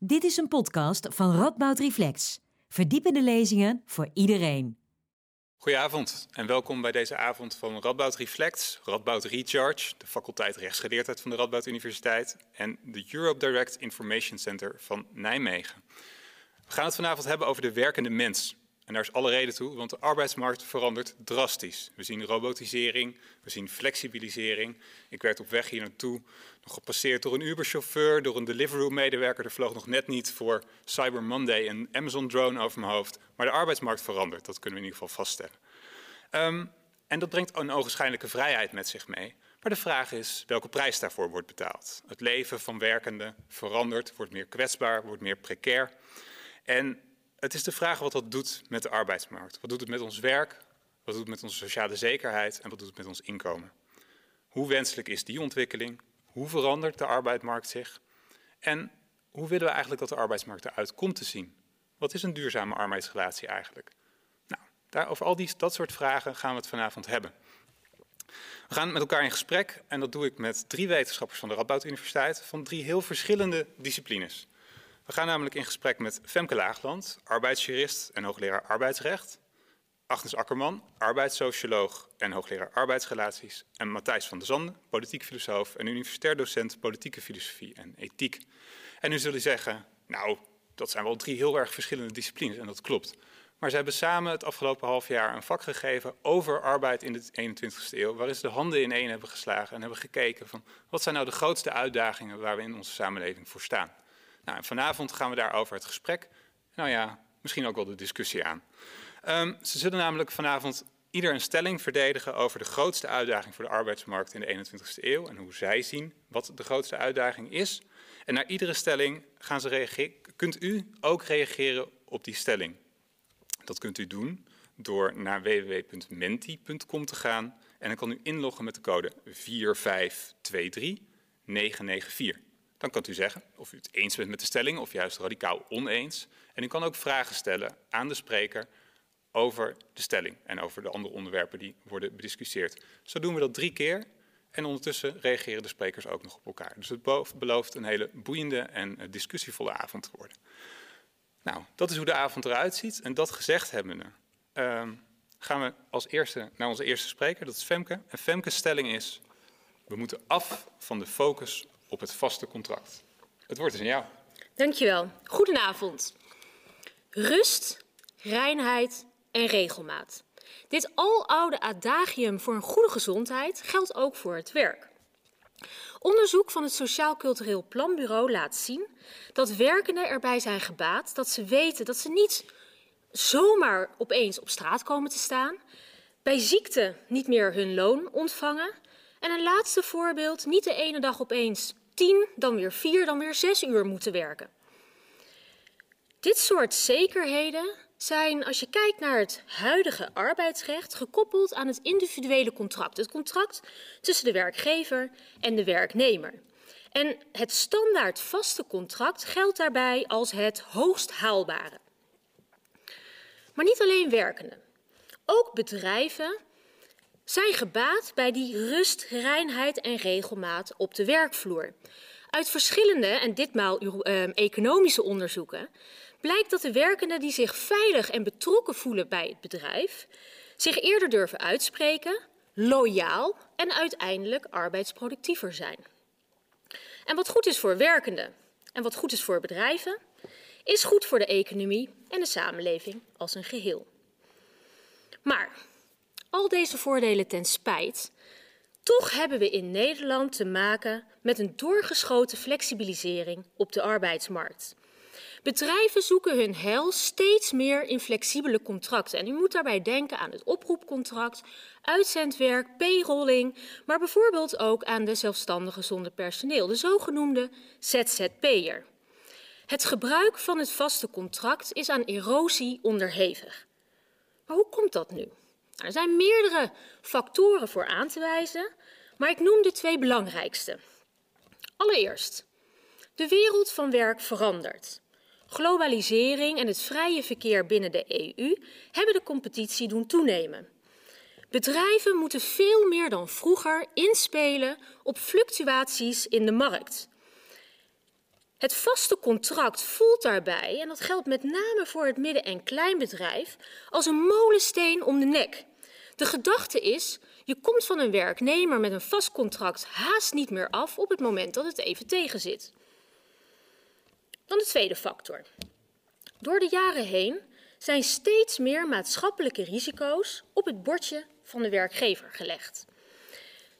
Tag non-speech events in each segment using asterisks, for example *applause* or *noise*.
Dit is een podcast van Radboud Reflex. Verdiepende lezingen voor iedereen. Goedenavond en welkom bij deze avond van Radboud Reflex, Radboud Recharge, de faculteit rechtsgeleerdheid van de Radboud Universiteit en de Europe Direct Information Center van Nijmegen. We gaan het vanavond hebben over de werkende mens. En daar is alle reden toe, want de arbeidsmarkt verandert drastisch. We zien robotisering, we zien flexibilisering. Ik werd op weg hier naartoe nog gepasseerd door een Uber-chauffeur, door een Deliveroo-medewerker. Er vloog nog net niet voor Cyber Monday een Amazon-drone over mijn hoofd. Maar de arbeidsmarkt verandert, dat kunnen we in ieder geval vaststellen. Um, en dat brengt een ogenschijnlijke vrijheid met zich mee. Maar de vraag is welke prijs daarvoor wordt betaald. Het leven van werkenden verandert, wordt meer kwetsbaar, wordt meer precair. En het is de vraag wat dat doet met de arbeidsmarkt. Wat doet het met ons werk? Wat doet het met onze sociale zekerheid? En wat doet het met ons inkomen? Hoe wenselijk is die ontwikkeling? Hoe verandert de arbeidsmarkt zich? En hoe willen we eigenlijk dat de arbeidsmarkt eruit komt te zien? Wat is een duurzame arbeidsrelatie eigenlijk? Nou, over al die, dat soort vragen gaan we het vanavond hebben. We gaan met elkaar in gesprek en dat doe ik met drie wetenschappers van de Radboud Universiteit van drie heel verschillende disciplines. We gaan namelijk in gesprek met Femke Laagland, arbeidsjurist en hoogleraar arbeidsrecht. Agnes Akkerman, arbeidssocioloog en hoogleraar arbeidsrelaties. En Matthijs van der Zanden, politiek filosoof en universitair docent politieke filosofie en ethiek. En nu zullen zeggen, nou, dat zijn wel drie heel erg verschillende disciplines en dat klopt. Maar ze hebben samen het afgelopen half jaar een vak gegeven over arbeid in de 21ste eeuw, waarin ze de handen in één hebben geslagen en hebben gekeken van wat zijn nou de grootste uitdagingen waar we in onze samenleving voor staan. Nou, vanavond gaan we daarover het gesprek, nou ja, misschien ook wel de discussie aan. Um, ze zullen namelijk vanavond ieder een stelling verdedigen over de grootste uitdaging voor de arbeidsmarkt in de 21ste eeuw en hoe zij zien wat de grootste uitdaging is. En naar iedere stelling gaan ze reageren, kunt u ook reageren op die stelling. Dat kunt u doen door naar www.menti.com te gaan en dan kan u inloggen met de code 4523994. Dan kan u zeggen of u het eens bent met de stelling of juist radicaal oneens. En u kan ook vragen stellen aan de spreker over de stelling en over de andere onderwerpen die worden bediscussieerd. Zo doen we dat drie keer en ondertussen reageren de sprekers ook nog op elkaar. Dus het belooft een hele boeiende en eh, discussievolle avond te worden. Nou, dat is hoe de avond eruit ziet. En dat gezegd hebbende, uh, gaan we als eerste naar onze eerste spreker, dat is Femke. En Femke's stelling is, we moeten af van de focus op het vaste contract. Het woord is aan jou. Dankjewel. Goedenavond. Rust, reinheid en regelmaat. Dit aloude adagium voor een goede gezondheid geldt ook voor het werk. Onderzoek van het Sociaal Cultureel Planbureau laat zien dat werkenden erbij zijn gebaat dat ze weten dat ze niet zomaar opeens op straat komen te staan, bij ziekte niet meer hun loon ontvangen en een laatste voorbeeld, niet de ene dag opeens tien, dan weer vier, dan weer zes uur moeten werken. Dit soort zekerheden zijn, als je kijkt naar het huidige arbeidsrecht, gekoppeld aan het individuele contract. Het contract tussen de werkgever en de werknemer. En het standaard vaste contract geldt daarbij als het hoogst haalbare. Maar niet alleen werkenden. Ook bedrijven zijn gebaat bij die rust, reinheid en regelmaat op de werkvloer. Uit verschillende, en ditmaal uh, economische onderzoeken, blijkt dat de werkenden die zich veilig en betrokken voelen bij het bedrijf, zich eerder durven uitspreken, loyaal en uiteindelijk arbeidsproductiever zijn. En wat goed is voor werkenden en wat goed is voor bedrijven, is goed voor de economie en de samenleving als een geheel. Maar al deze voordelen ten spijt, toch hebben we in Nederland te maken met een doorgeschoten flexibilisering op de arbeidsmarkt. Bedrijven zoeken hun heil steeds meer in flexibele contracten. En u moet daarbij denken aan het oproepcontract, uitzendwerk, payrolling, maar bijvoorbeeld ook aan de zelfstandigen zonder personeel, de zogenoemde ZZP'er. Het gebruik van het vaste contract is aan erosie onderhevig. Maar hoe komt dat nu? Er zijn meerdere factoren voor aan te wijzen, maar ik noem de twee belangrijkste. Allereerst, de wereld van werk verandert. Globalisering en het vrije verkeer binnen de EU hebben de competitie doen toenemen. Bedrijven moeten veel meer dan vroeger inspelen op fluctuaties in de markt. Het vaste contract voelt daarbij, en dat geldt met name voor het midden- en kleinbedrijf, als een molensteen om de nek. De gedachte is, je komt van een werknemer met een vast contract haast niet meer af op het moment dat het even tegenzit. Dan de tweede factor. Door de jaren heen zijn steeds meer maatschappelijke risico's op het bordje van de werkgever gelegd.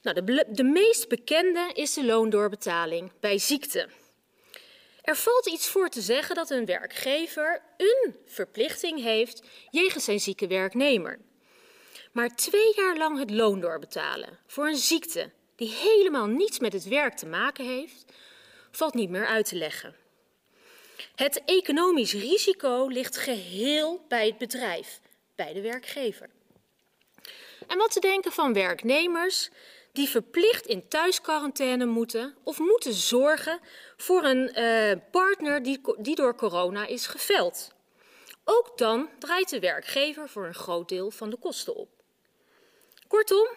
Nou, de, de meest bekende is de loondoorbetaling bij ziekte. Er valt iets voor te zeggen dat een werkgever een verplichting heeft jegens zijn zieke werknemer. Maar twee jaar lang het loon doorbetalen voor een ziekte die helemaal niets met het werk te maken heeft, valt niet meer uit te leggen. Het economisch risico ligt geheel bij het bedrijf, bij de werkgever. En wat te denken van werknemers die verplicht in thuisquarantaine moeten of moeten zorgen voor een uh, partner die, die door corona is geveld. Ook dan draait de werkgever voor een groot deel van de kosten op. Kortom,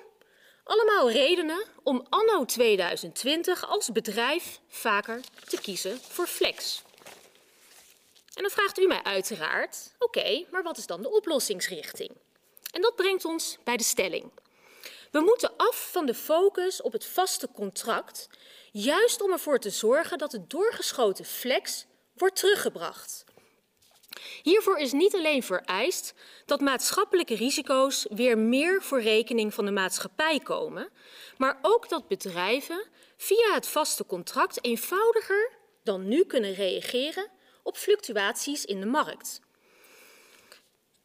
allemaal redenen om anno 2020 als bedrijf vaker te kiezen voor flex. En dan vraagt u mij uiteraard, oké, maar wat is dan de oplossingsrichting? En dat brengt ons bij de stelling. We moeten af van de focus op het vaste contract, juist om ervoor te zorgen dat de doorgeschoten flex wordt teruggebracht. Hiervoor is niet alleen vereist dat maatschappelijke risico's weer meer voor rekening van de maatschappij komen, maar ook dat bedrijven via het vaste contract eenvoudiger dan nu kunnen reageren op fluctuaties in de markt.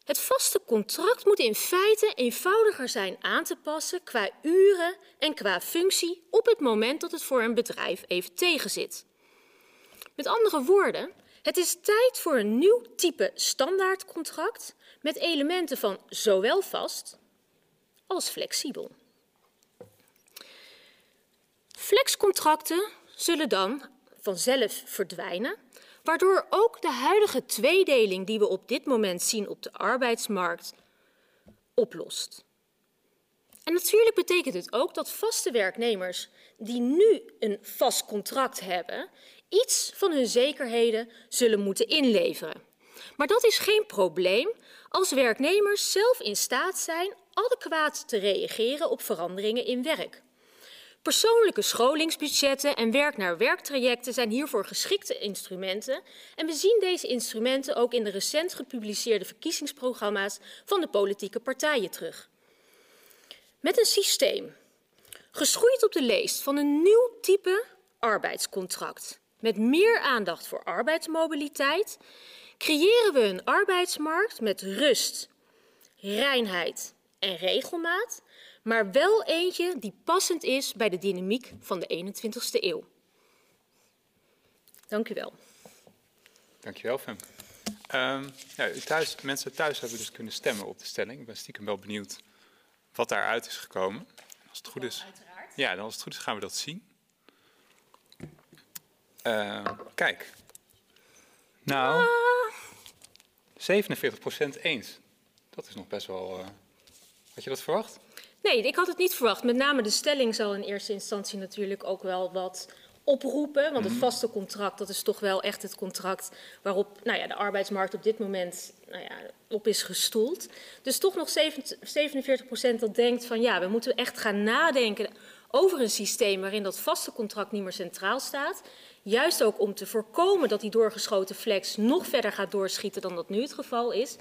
Het vaste contract moet in feite eenvoudiger zijn aan te passen qua uren en qua functie op het moment dat het voor een bedrijf even tegenzit. Met andere woorden, het is tijd voor een nieuw type standaardcontract met elementen van zowel vast als flexibel. Flexcontracten zullen dan vanzelf verdwijnen waardoor ook de huidige tweedeling die we op dit moment zien op de arbeidsmarkt oplost. En natuurlijk betekent het ook dat vaste werknemers die nu een vast contract hebben, iets van hun zekerheden zullen moeten inleveren. Maar dat is geen probleem als werknemers zelf in staat zijn adequaat te reageren op veranderingen in werk. Persoonlijke scholingsbudgetten en werk naar werktrajecten zijn hiervoor geschikte instrumenten. En we zien deze instrumenten ook in de recent gepubliceerde verkiezingsprogramma's van de politieke partijen terug. Met een systeem, geschoeid op de leest van een nieuw type arbeidscontract, met meer aandacht voor arbeidsmobiliteit, creëren we een arbeidsmarkt met rust, reinheid en regelmaat maar wel eentje die passend is bij de dynamiek van de 21ste eeuw. Dank u wel. Dank je wel, Fem. Um, ja, thuis, mensen thuis hebben dus kunnen stemmen op de stelling. Ik ben stiekem wel benieuwd wat daaruit is gekomen. Als het goed is, ja, dan als het goed is gaan we dat zien. Uh, kijk. Nou, 47% eens. Dat is nog best wel. Uh, had je dat verwacht? Nee, ik had het niet verwacht. Met name de stelling zal in eerste instantie natuurlijk ook wel wat oproepen. Want het mhm. vaste contract, dat is toch wel echt het contract waarop nou ja, de arbeidsmarkt op dit moment nou ja, op is gestoeld. Dus toch nog 47 procent dat denkt van ja, we moeten echt gaan nadenken over een systeem waarin dat vaste contract niet meer centraal staat. Juist ook om te voorkomen dat die doorgeschoten flex nog verder gaat doorschieten dan dat nu het geval is.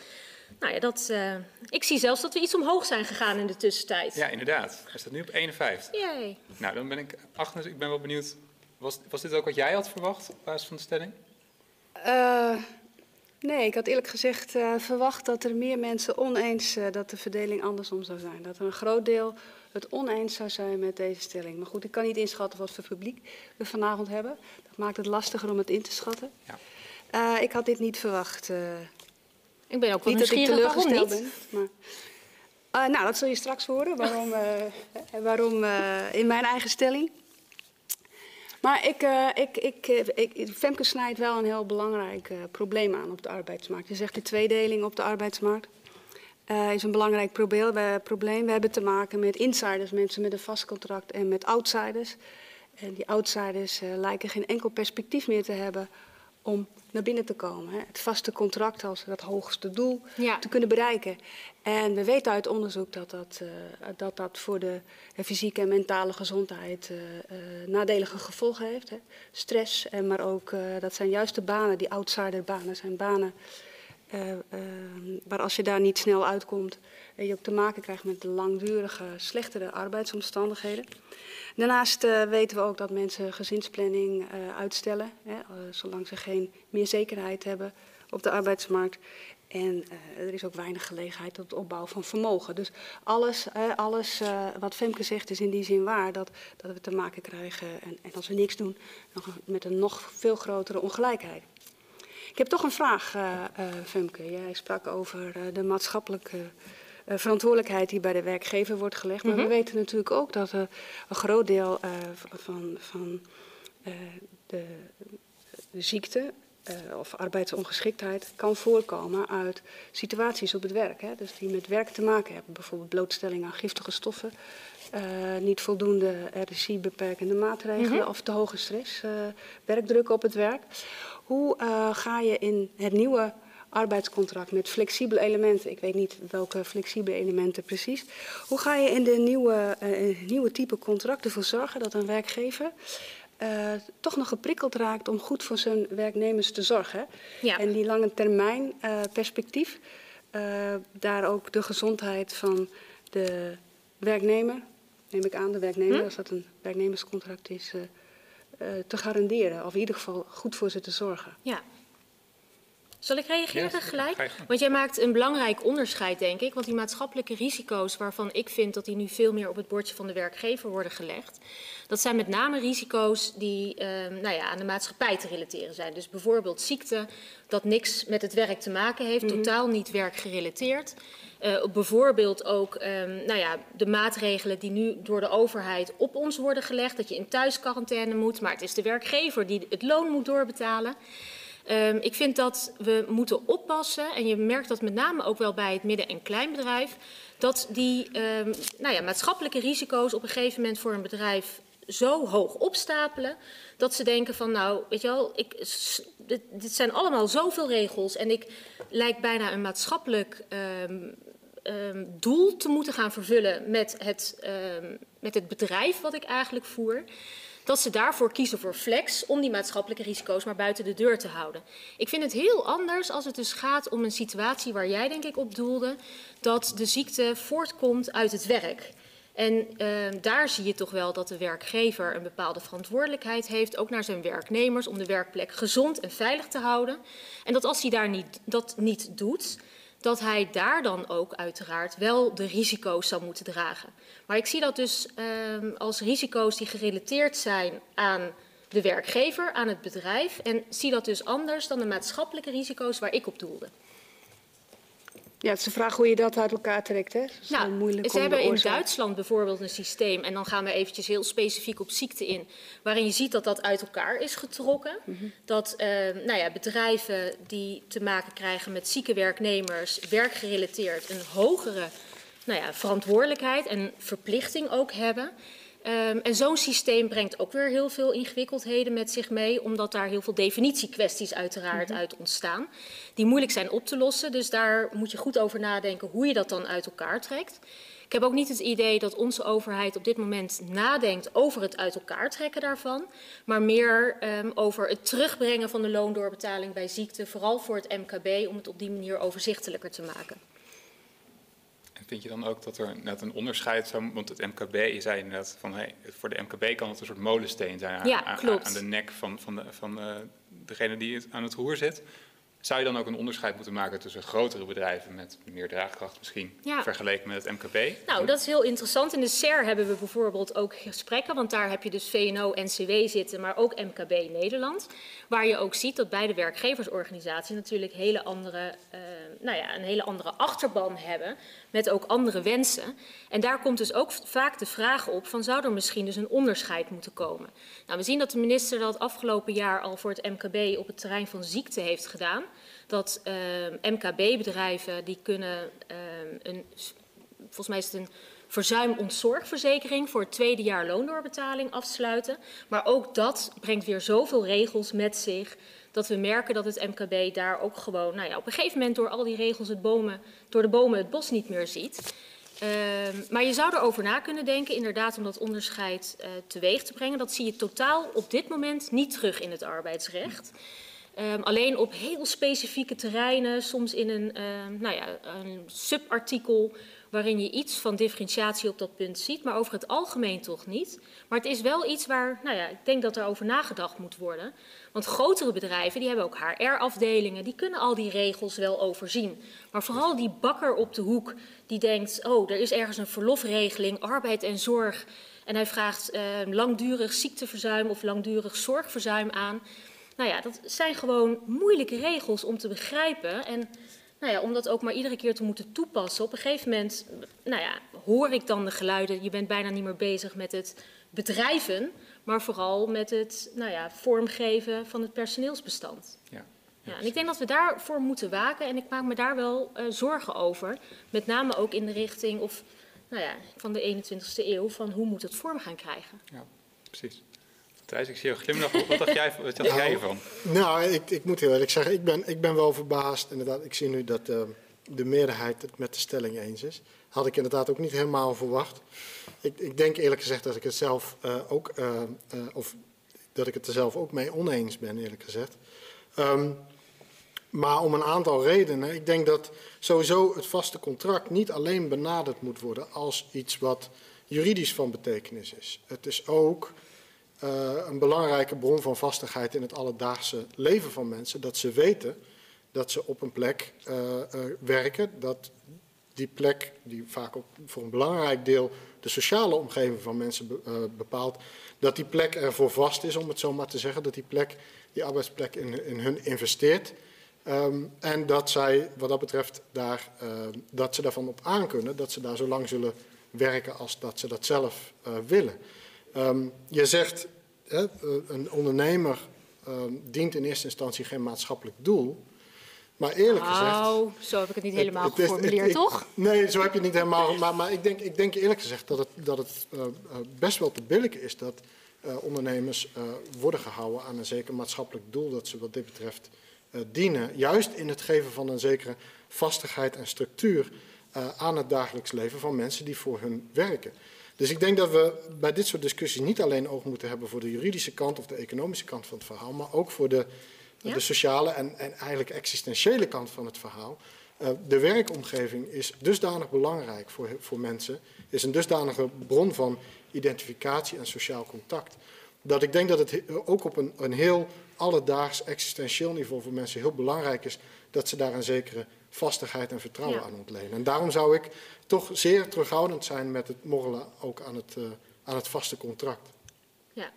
Nou ja, dat, uh, ik zie zelfs dat we iets omhoog zijn gegaan in de tussentijd. Ja, inderdaad. Hij staat nu op 51. Jee. Nou, dan ben ik, Agnes, ik ben wel benieuwd. Was, was dit ook wat jij had verwacht op basis van de stelling? Uh, nee, ik had eerlijk gezegd uh, verwacht dat er meer mensen oneens, dat de verdeling andersom zou zijn. Dat er een groot deel het oneens zou zijn met deze stelling. Maar goed, ik kan niet inschatten wat voor publiek we vanavond hebben. Dat maakt het lastiger om het in te schatten. Ja. ik had dit niet verwacht. Ik ben ook wel niet dat ik teleurgesteld ben. Maar, uh, nou, dat zul je straks horen, waarom, uh, waarom uh, in mijn eigen stelling. Maar ik, ik, ik, ik, Femke snijdt wel een heel belangrijk probleem aan op de arbeidsmarkt. Je zegt de tweedeling op de arbeidsmarkt is een belangrijk probleem. We, probleem. We hebben te maken met insiders, mensen met een vast contract en met outsiders. En die outsiders lijken geen enkel perspectief meer te hebben om naar binnen te komen. Hè. Het vaste contract als dat hoogste doel Ja. te kunnen bereiken. En we weten uit onderzoek dat dat, uh, dat, dat voor de fysieke en mentale gezondheid uh, nadelige gevolgen heeft. Hè. Stress, en maar ook dat zijn juist de banen, die outsiderbanen, zijn banen waar als je daar niet snel uitkomt, je ook te maken krijgt met langdurige, slechtere arbeidsomstandigheden. Daarnaast uh, weten we ook dat mensen gezinsplanning uh, uitstellen, hè, zolang ze geen meer zekerheid hebben op de arbeidsmarkt. En er is ook weinig gelegenheid tot het opbouwen van vermogen. Dus alles, alles wat Femke zegt is in die zin waar, dat, dat we te maken krijgen, en, en als we niks doen, nog met een nog veel grotere ongelijkheid. Ik heb toch een vraag, Femke. Jij sprak over de maatschappelijke uh, verantwoordelijkheid die bij de werkgever wordt gelegd. Maar mm -hmm. we weten natuurlijk ook dat uh, een groot deel uh, van, van de, de, ziekte of arbeidsongeschiktheid kan voorkomen uit situaties op het werk. Hè? Dus die met werk te maken hebben. Bijvoorbeeld blootstelling aan giftige stoffen, niet voldoende RSI-beperkende maatregelen mm -hmm. of te hoge stress, werkdruk op het werk. Hoe ga je in het nieuwe arbeidscontract met flexibele elementen. Ik weet niet welke flexibele elementen precies. Hoe ga je in de nieuwe, uh, nieuwe type contracten ervoor zorgen dat een werkgever uh, toch nog geprikkeld raakt om goed voor zijn werknemers te zorgen? Ja. En die lange termijn perspectief, daar ook de gezondheid van de werknemer, neem ik aan, de werknemer, hm? als dat een werknemerscontract is, te garanderen. Of in ieder geval goed voor ze te zorgen. Ja. Zal ik reageren gelijk? Want jij maakt een belangrijk onderscheid, denk ik. Want die maatschappelijke risico's, waarvan ik vind dat die nu veel meer op het bordje van de werkgever worden gelegd, dat zijn met name risico's die eh, nou ja, aan de maatschappij te relateren zijn. Dus bijvoorbeeld ziekte, dat niks met het werk te maken heeft, totaal niet werkgerelateerd. Uh, bijvoorbeeld ook um, nou ja, de maatregelen die nu door de overheid op ons worden gelegd, dat je in thuisquarantaine moet, maar het is de werkgever die het loon moet doorbetalen. Um, ik vind dat we moeten oppassen, en je merkt dat met name ook wel bij het midden- en kleinbedrijf, dat die um, nou ja, maatschappelijke risico's op een gegeven moment voor een bedrijf zo hoog opstapelen, dat ze denken van nou, weet je wel, ik, dit, dit zijn allemaal zoveel regels en ik lijkt bijna een maatschappelijk um, doel te moeten gaan vervullen met het, met het bedrijf wat ik eigenlijk voer dat ze daarvoor kiezen voor flex om die maatschappelijke risico's maar buiten de deur te houden. Ik vind het heel anders als het dus gaat om een situatie waar jij denk ik op doelde, dat de ziekte voortkomt uit het werk. En uh, daar zie je toch wel dat de werkgever een bepaalde verantwoordelijkheid heeft, ook naar zijn werknemers, om de werkplek gezond en veilig te houden. En dat als hij daar niet, dat niet doet, dat hij daar dan ook uiteraard wel de risico's zou moeten dragen. Maar ik zie dat dus um, als risico's die gerelateerd zijn aan de werkgever, aan het bedrijf. En zie dat dus anders dan de maatschappelijke risico's waar ik op doelde. Ja, het is de vraag hoe je dat uit elkaar trekt. Hè? Dat is nou, moeilijk ze hebben in Duitsland bijvoorbeeld een systeem, en dan gaan we eventjes heel specifiek op ziekte in, waarin je ziet dat dat uit elkaar is getrokken. Dat eh, nou ja, bedrijven die te maken krijgen met zieke werknemers, werkgerelateerd, een hogere nou ja, verantwoordelijkheid en verplichting ook hebben. Um, en zo'n systeem brengt ook weer heel veel ingewikkeldheden met zich mee, omdat daar heel veel definitiekwesties uiteraard uit ontstaan, die moeilijk zijn op te lossen. Dus daar moet je goed over nadenken hoe je dat dan uit elkaar trekt. Ik heb ook niet het idee dat onze overheid op dit moment nadenkt over het uit elkaar trekken daarvan, maar meer um, over het terugbrengen van de loondoorbetaling bij ziekte, vooral voor het MKB, om het op die manier overzichtelijker te maken. Vind je dan ook dat er net een onderscheid zou, want het MKB, je zei inderdaad van hey, voor de MKB kan het een soort molensteen zijn aan, Ja, aan- de nek van, van, de, van eh, degene die het aan het roer zit. Zou je dan ook een onderscheid moeten maken tussen grotere bedrijven met meer draagkracht misschien, Ja. vergeleken met het MKB? Nou, dat is heel interessant. In de SER hebben we bijvoorbeeld ook gesprekken, want daar heb je dus VNO, NCW zitten, maar ook MKB Nederland. Waar je ook ziet dat beide werkgeversorganisaties natuurlijk hele andere, eh, nou ja, een hele andere achterban hebben, met ook andere wensen. En daar komt dus ook vaak de vraag op van zou er misschien dus een onderscheid moeten komen. Nou, we zien dat de minister dat afgelopen jaar al voor het MKB op het terrein van ziekte heeft gedaan. Dat eh, MKB-bedrijven die kunnen eh, een volgens mij is het een verzuimontsorgverzekering voor het tweede jaar loondoorbetaling afsluiten. Maar ook dat brengt weer zoveel regels met zich dat we merken dat het MKB daar ook gewoon, nou ja, op een gegeven moment door al die regels het bomen, door de bomen het bos niet meer ziet. Uh, maar je zou erover na kunnen denken, inderdaad, om dat onderscheid uh, teweeg te brengen. Dat zie je totaal op dit moment niet terug in het arbeidsrecht. Um, alleen op heel specifieke terreinen, soms in een, uh, nou ja, een subartikel waarin je iets van differentiatie op dat punt ziet, maar over het algemeen toch niet. Maar het is wel iets waar, nou ja, ik denk dat er over nagedacht moet worden. Want grotere bedrijven, die hebben ook HR-afdelingen, die kunnen al die regels wel overzien. Maar vooral die bakker op de hoek, die denkt, oh, er is ergens een verlofregeling, arbeid en zorg. En hij vraagt uh, langdurig ziekteverzuim of langdurig zorgverzuim aan. Nou ja, dat zijn gewoon moeilijke regels om te begrijpen. En nou ja, om dat ook maar iedere keer te moeten toepassen. Op een gegeven moment nou ja, hoor ik dan de geluiden. Je bent bijna niet meer bezig met het bedrijven, maar vooral met het nou ja, vormgeven van het personeelsbestand. Ja. Ja, en ik denk dat we daarvoor moeten waken en ik maak me daar wel uh, zorgen over. Met name ook in de richting of, nou ja, van de 21ste eeuw, van hoe moet het vorm gaan krijgen. Ja, precies. Thijs, ik zie je glimlachen. Wat dacht jij, wat dacht nou, jij ervan? Nou, ik, ik moet heel eerlijk zeggen, ik ben, ik ben wel verbaasd. Inderdaad, ik zie nu dat uh, de meerderheid het met de stelling eens is. Had ik inderdaad ook niet helemaal verwacht. Ik, ik denk eerlijk gezegd dat ik het zelf uh, ook, uh, of dat ik het er zelf ook mee oneens ben, eerlijk gezegd. Um, maar om een aantal redenen. Ik denk dat sowieso het vaste contract niet alleen benaderd moet worden als iets wat juridisch van betekenis is. Het is ook een belangrijke bron van vastigheid in het alledaagse leven van mensen. Dat ze weten dat ze op een plek uh, uh, werken, dat die plek, die vaak ook voor een belangrijk deel de sociale omgeving van mensen be, bepaalt, dat die plek ervoor vast is, om het zo maar te zeggen, dat die plek, die arbeidsplek in, in hun investeert. Um, en dat zij, wat dat betreft, daar, dat ze daarvan op aankunnen, dat ze daar zo lang zullen werken als dat ze dat zelf willen. Um, je zegt, een ondernemer um, dient in eerste instantie geen maatschappelijk doel. Maar eerlijk gezegd. Nou, zo heb ik het niet helemaal het, het, geformuleerd, toch? Nee, zo heb je het niet helemaal. Maar, maar ik, denk, ik denk eerlijk gezegd dat het, dat het uh, best wel te billijken is dat uh, ondernemers uh, worden gehouden aan een zeker maatschappelijk doel. Dat ze wat dit betreft dienen. Juist in het geven van een zekere vastigheid en structuur aan het dagelijks leven van mensen die voor hun werken. Dus ik denk dat we bij dit soort discussies niet alleen oog moeten hebben voor de juridische kant of de economische kant van het verhaal, maar ook voor de, ja? de sociale en, en, eigenlijk existentiële kant van het verhaal. Uh, de werkomgeving is dusdanig belangrijk voor, voor mensen, is een dusdanige bron van identificatie en sociaal contact. Dat ik denk dat het ook op een, een heel alledaags existentieel niveau voor mensen heel belangrijk is dat ze daar een zekere vastigheid en vertrouwen ja. aan ontlenen. En daarom zou ik toch zeer terughoudend zijn met het morrelen ook aan het, uh, aan het vaste contract. Ja.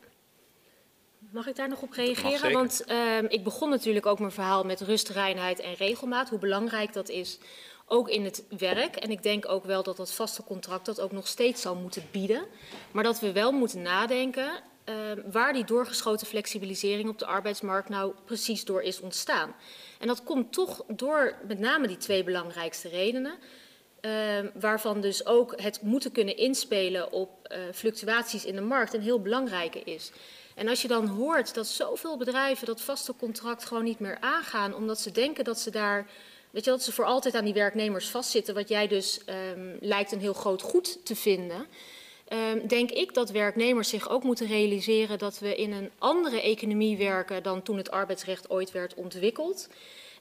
Mag ik daar nog op reageren? Want uh, ik begon natuurlijk ook mijn verhaal met rust, reinheid en regelmaat. Hoe belangrijk dat is, ook in het werk. En ik denk ook wel dat dat vaste contract dat ook nog steeds zal moeten bieden. Maar dat we wel moeten nadenken uh, waar die doorgeschoten flexibilisering op de arbeidsmarkt nou precies door is ontstaan. En dat komt toch door met name die twee belangrijkste redenen. Uh, waarvan dus ook het moeten kunnen inspelen op uh, fluctuaties in de markt een heel belangrijke is. En als je dan hoort dat zoveel bedrijven dat vaste contract gewoon niet meer aangaan, omdat ze denken dat ze daar, weet je, dat ze voor altijd aan die werknemers vastzitten, wat jij dus um, lijkt een heel groot goed te vinden. Um, denk ik dat werknemers zich ook moeten realiseren dat we in een andere economie werken dan toen het arbeidsrecht ooit werd ontwikkeld.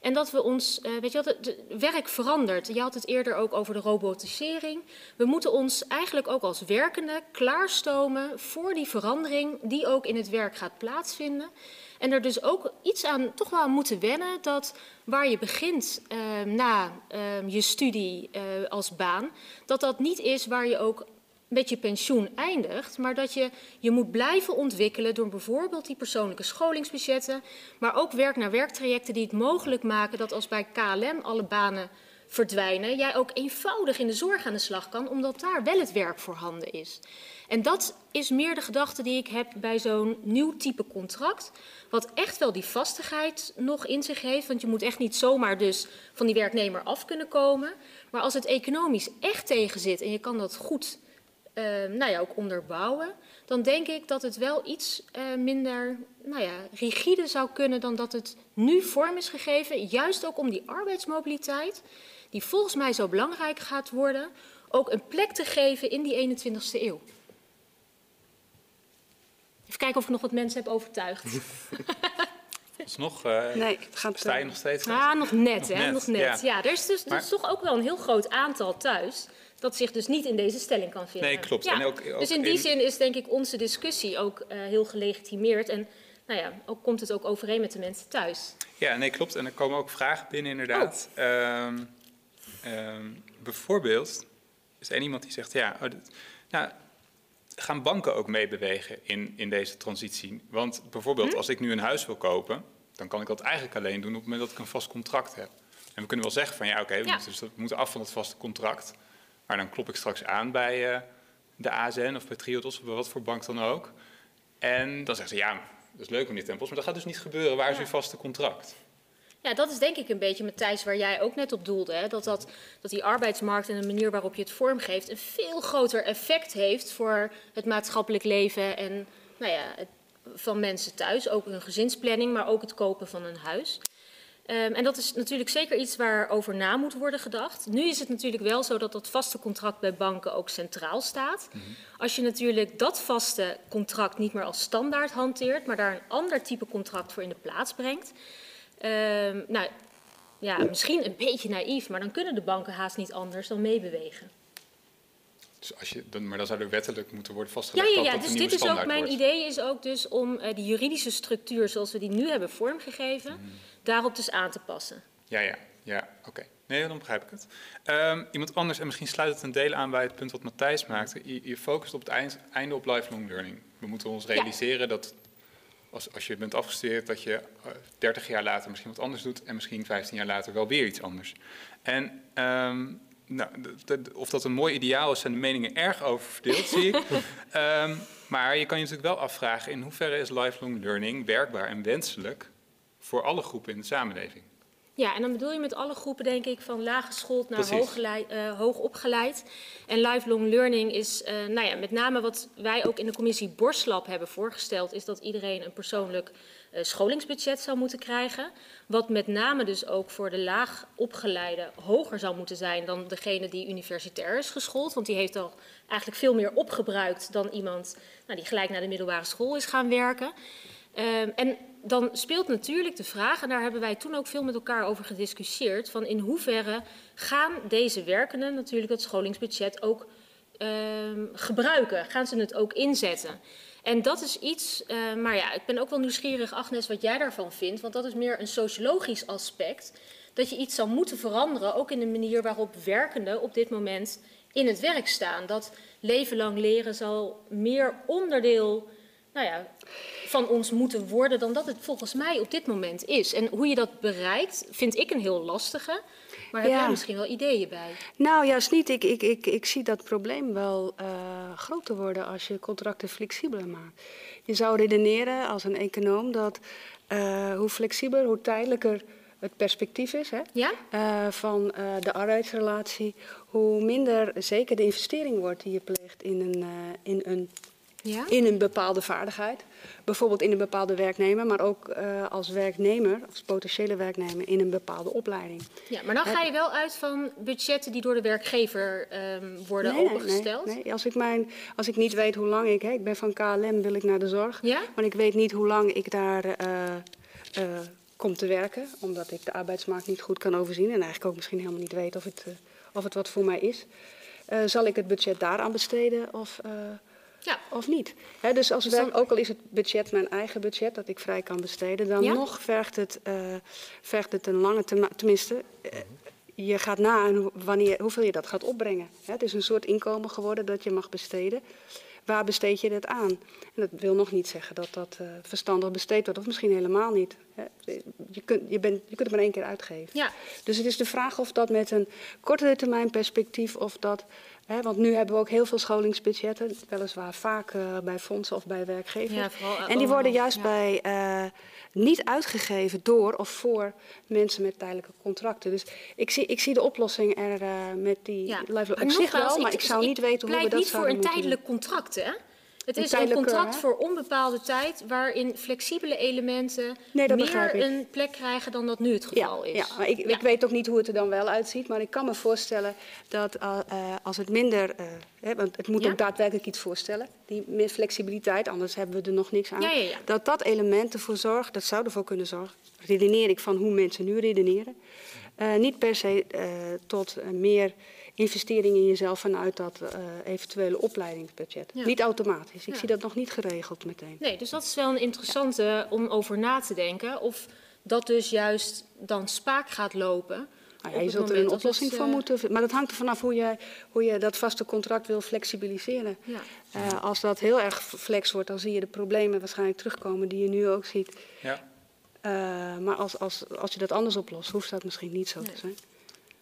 En dat we ons, uh, weet je wat, het werk verandert. Je had het eerder ook over de robotisering. We moeten ons eigenlijk ook als werkende klaarstomen voor die verandering die ook in het werk gaat plaatsvinden. En er dus ook iets aan toch wel moeten wennen dat waar je begint uh, na uh, je studie uh, als baan, dat dat niet is waar je ook met je pensioen eindigt, maar dat je je moet blijven ontwikkelen door bijvoorbeeld die persoonlijke scholingsbudgetten, maar ook werk naar werktrajecten die het mogelijk maken dat als bij KLM alle banen verdwijnen, jij ook eenvoudig in de zorg aan de slag kan, omdat daar wel het werk voorhanden is. En dat is meer de gedachte die ik heb bij zo'n nieuw type contract. Wat echt wel die vastigheid nog in zich heeft. Want je moet echt niet zomaar dus van die werknemer af kunnen komen. Maar als het economisch echt tegen zit en je kan dat goed uh, nou ja, ook onderbouwen. Dan denk ik dat het wel iets uh, minder nou ja, rigide zou kunnen dan dat het nu vorm is gegeven. Juist ook om die arbeidsmobiliteit, die volgens mij zo belangrijk gaat worden, ook een plek te geven in die 21ste eeuw. Even kijken of ik nog wat mensen heb overtuigd. *laughs* nog, uh, nee, gaat, sta je nog steeds? Ah, nog net, nog hè? Net. Nog net. Ja, ja er is dus, maar, is toch ook wel een heel groot aantal thuis dat zich dus niet in deze stelling kan vinden. Nee, klopt. Ja. En ook, ook dus in die in... zin is denk ik onze discussie ook uh, heel gelegitimeerd. En nou ja, ook komt het ook overeen met de mensen thuis. Ja, nee, klopt. En er komen ook vragen binnen inderdaad. Oh. Um, um, bijvoorbeeld is er iemand die zegt, ja, oh, nou, gaan banken ook meebewegen in, in deze transitie? Want bijvoorbeeld, hm? als ik nu een huis wil kopen, dan kan ik dat eigenlijk alleen doen op het moment dat ik een vast contract heb. En we kunnen wel zeggen van ja, oké, okay, we, ja. moeten, dus we, moeten af van het vaste contract. Maar dan klop ik straks aan bij uh, de ASN of bij Triodos of bij wat voor bank dan ook. En dan zeggen ze ja, dat is leuk meneer Tempels, maar dat gaat dus niet gebeuren. Waar is ja. uw vaste contract? Ja, dat is denk ik een beetje, Matthijs, waar jij ook net op doelde. Hè? Dat, dat, dat die arbeidsmarkt en de manier waarop je het vormgeeft... een veel groter effect heeft voor het maatschappelijk leven... en nou ja, het, van mensen thuis. Ook hun gezinsplanning, maar ook het kopen van een huis. Um, en dat is natuurlijk zeker iets waar over na moet worden gedacht. Nu is het natuurlijk wel zo dat dat vaste contract bij banken ook centraal staat. Mm -hmm. Als je natuurlijk dat vaste contract niet meer als standaard hanteert, maar daar een ander type contract voor in de plaats brengt, Um, nou, ja, misschien een beetje naïef, maar dan kunnen de banken haast niet anders dan meebewegen. Dus als je, dan, maar dan zou er wettelijk moeten worden vastgelegd. Ja, ja, ja. Dat dus dit is ook mijn wordt. idee is ook dus om uh, die juridische structuur zoals we die nu hebben vormgegeven, mm. Daarop dus aan te passen. Ja, ja, ja, oké. Okay. Nee, dan begrijp ik het. Um, iemand anders, en misschien sluit het een deel aan bij het punt wat Matthijs maakte. Je, je focust op het eind, einde op lifelong learning. We moeten ons realiseren ja. dat als, als je bent afgestudeerd, dat je uh, 30 jaar later misschien wat anders doet en misschien 15 jaar later wel weer iets anders. En um, nou, of dat een mooi ideaal is, zijn de meningen erg over verdeeld, zie ik. Um, *laughs* maar je kan je natuurlijk wel afvragen in hoeverre is lifelong learning werkbaar en wenselijk voor alle groepen in de samenleving. Ja, en dan bedoel je met alle groepen, denk ik, van laaggeschoold naar hooggeleid, uh, hoog opgeleid. En lifelong learning is, uh, nou ja, met name wat wij ook in de commissie Borslab hebben voorgesteld, is dat iedereen een persoonlijk uh, scholingsbudget zou moeten krijgen. Wat met name dus ook voor de laag opgeleide hoger zou moeten zijn dan degene die universitair is geschoold. Want die heeft al eigenlijk veel meer opgebruikt dan iemand nou, die gelijk naar de middelbare school is gaan werken. Um, en dan speelt natuurlijk de vraag, en daar hebben wij toen ook veel met elkaar over gediscussieerd, van in hoeverre gaan deze werkenden natuurlijk dat scholingsbudget ook um, gebruiken? Gaan ze het ook inzetten? En dat is iets, uh, maar ja, ik ben ook wel nieuwsgierig, Agnes, wat jij daarvan vindt, want dat is meer een sociologisch aspect, dat je iets zou moeten veranderen, ook in de manier waarop werkenden op dit moment in het werk staan. Dat leven lang leren zal meer onderdeel nou ja, van ons moeten worden dan dat het volgens mij op dit moment is. En hoe je dat bereikt, vind ik een heel lastige. Maar heb ja. jij misschien wel ideeën bij? Nou, juist niet. Ik, ik, ik, ik zie dat probleem wel uh, groter worden als je contracten flexibeler maakt. Je zou redeneren als een econoom dat uh, hoe flexibeler, hoe tijdelijker het perspectief is hè, ja? uh, van de arbeidsrelatie, hoe minder zeker de investering wordt die je pleegt in een, in een ja? in een bepaalde vaardigheid. Bijvoorbeeld in een bepaalde werknemer, maar ook uh, als werknemer, als potentiële werknemer, in een bepaalde opleiding. Ja, maar dan ga je wel uit van budgetten die door de werkgever um, worden nee, opengesteld? Nee, nee. Als, ik mijn, als ik niet weet hoe lang ik, hè, ik ben van KLM, wil ik naar de zorg, ja? maar ik weet niet hoe lang ik daar uh, uh, kom te werken, omdat ik de arbeidsmarkt niet goed kan overzien en eigenlijk ook misschien helemaal niet weet of het, of het wat voor mij is. zal ik het budget daaraan besteden of... Ja. Of niet. He, dus als dus dan... ook al is het budget mijn eigen budget dat ik vrij kan besteden, dan ja? nog vergt het, uh, vergt het een lange termijn. Tenminste, uh, je gaat na wanneer, hoeveel je dat gaat opbrengen. He, het is een soort inkomen geworden dat je mag besteden. waar besteed je dat aan? En dat wil nog niet zeggen dat dat uh, verstandig besteed wordt, of misschien helemaal niet. Je kunt, je, bent, je kunt het maar één keer uitgeven. Ja. Dus het is de vraag of dat met een kortere termijn perspectief, of dat He, want nu hebben we ook heel veel scholingsbudgetten, weliswaar vaak uh, bij fondsen of bij werkgevers. Ja, vooral, uh, en die worden juist ja. bij uh, niet uitgegeven door of voor mensen met tijdelijke contracten. Dus ik zie, ik zie de oplossing er met die ja. live op zich wel, maar ik, ik zou niet weten hoe we dat niet voor een moeten tijdelijk contract, hè? Het is een contract hè? voor onbepaalde tijd waarin flexibele elementen Nee, meer een plek krijgen dan dat nu het geval ja, is. Ja, maar ik, ik weet ook niet hoe het er dan wel uitziet. Maar ik kan me voorstellen dat uh, uh, als het minder. Uh, hè, want het moet Ja. ook daadwerkelijk iets voorstellen. Die meer flexibiliteit, anders hebben we er nog niks aan. Dat dat element ervoor zorgt, dat zou ervoor kunnen zorgen. Redeneer ik van hoe mensen nu redeneren. Uh, niet per se tot meer investering in jezelf vanuit dat uh, eventuele opleidingsbudget. Ja. Niet automatisch. Ik Ja. zie dat nog niet geregeld meteen. Nee, dus dat is wel een interessante om over na te denken. Of dat dus juist dan spaak gaat lopen. Nou ja, je zult er een oplossing het, voor eh, moeten vinden. Maar dat hangt er vanaf hoe je, hoe je dat vaste contract wil flexibiliseren. Ja. Uh, als dat heel erg flex wordt, dan zie je de problemen waarschijnlijk terugkomen die je nu ook ziet. Ja, Uh, maar als, als, als je dat anders oplost, hoeft dat misschien niet zo Nee. te zijn.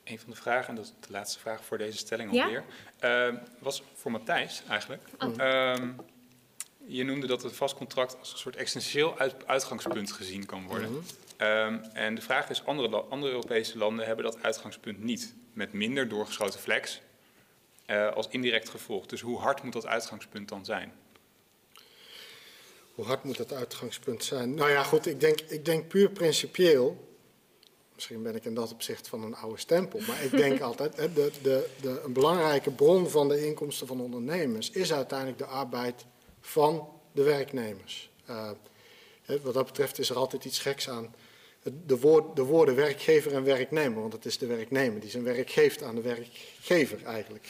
Een van de vragen, en dat is de laatste vraag voor deze stelling Ja? alweer, eh, was voor Matthijs eigenlijk. Oh. Ehm, je noemde dat het vast contract als een soort essentieel uit- uitgangspunt gezien kan worden. Ehm, en de vraag is, andere, andere Europese landen hebben dat uitgangspunt niet. Met minder doorgeschoten flex eh, als indirect gevolg. Dus hoe hard moet dat uitgangspunt dan zijn? Hoe hard moet dat uitgangspunt zijn? Nou ja, goed, ik denk, ik denk puur principieel. Misschien ben ik in dat opzicht van een oude stempel. Maar ik denk *laughs* altijd, hè, de, de, de, een belangrijke bron van de inkomsten van ondernemers is uiteindelijk de arbeid van de werknemers. Uh, hè, wat dat betreft is er altijd iets geks aan de, woord, de woorden werkgever en werknemer. Want het is de werknemer die zijn werk geeft aan de werkgever eigenlijk.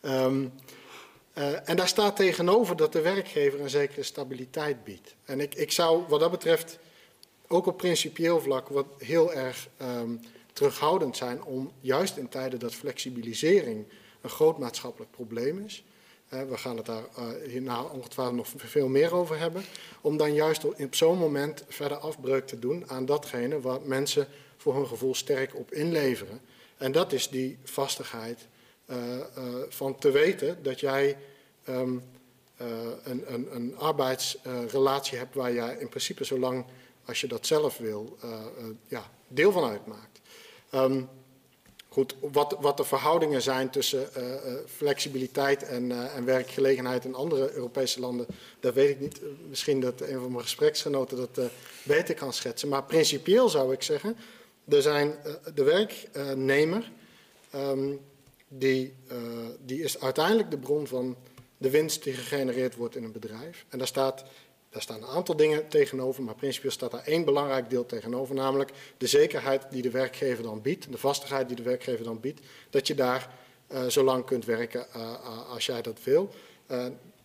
Ehm, uh, en daar staat tegenover dat de werkgever een zekere stabiliteit biedt. En ik, ik zou wat dat betreft ook op principieel vlak wat heel erg um, terughoudend zijn om juist in tijden dat flexibilisering een groot maatschappelijk probleem is. We gaan het daar uh, hierna ongetwijfeld nog veel meer over hebben. Om dan juist op, zo'n moment verder afbreuk te doen aan datgene waar mensen voor hun gevoel sterk op inleveren. En dat is die vastigheid uh, uh, van te weten dat jij uh, een, een, een arbeidsrelatie hebt waar jij in principe zolang als je dat zelf wil, ja, deel van uitmaakt. Um, goed, wat, wat de verhoudingen zijn tussen flexibiliteit en, en werkgelegenheid in andere Europese landen, dat weet ik niet. Misschien dat een van mijn gespreksgenoten dat beter kan schetsen. Maar principieel zou ik zeggen, er zijn de werknemer um, die, die is uiteindelijk de bron van de winst die gegenereerd wordt in een bedrijf. En daar, staat, daar staan een aantal dingen tegenover, maar principieel staat daar één belangrijk deel tegenover, namelijk de zekerheid die de werkgever dan biedt, de vastigheid die de werkgever dan biedt, dat je daar uh, zo lang kunt werken uh, als jij dat wil.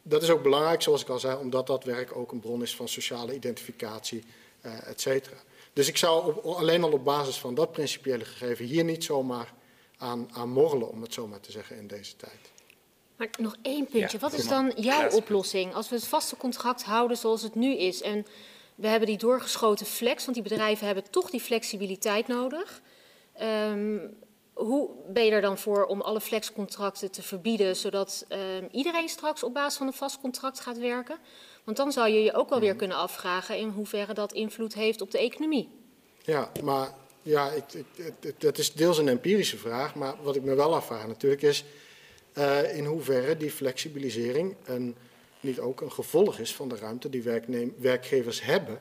dat is ook belangrijk, zoals ik al zei, omdat dat werk ook een bron is van sociale identificatie, et cetera. Dus ik zou alleen al op basis van dat principiële gegeven hier niet zomaar aan, aan morrelen, om het zo maar te zeggen, in deze tijd. Maar nog één puntje. Ja, Wat is dan jouw oplossing als we het vaste contract houden zoals het nu is? En we hebben die doorgeschoten flex, want die bedrijven hebben toch die flexibiliteit nodig. Um, hoe ben je er dan voor om alle flexcontracten te verbieden, zodat um, iedereen straks op basis van een vast contract gaat werken? Want dan zou je je ook wel weer kunnen afvragen in hoeverre dat invloed heeft op de economie. Ja, maar ja, ik, ik, het, is deels een empirische vraag, maar wat ik me wel afvraag natuurlijk is uh, in hoeverre die flexibilisering een, niet ook een gevolg is van de ruimte die werkgevers hebben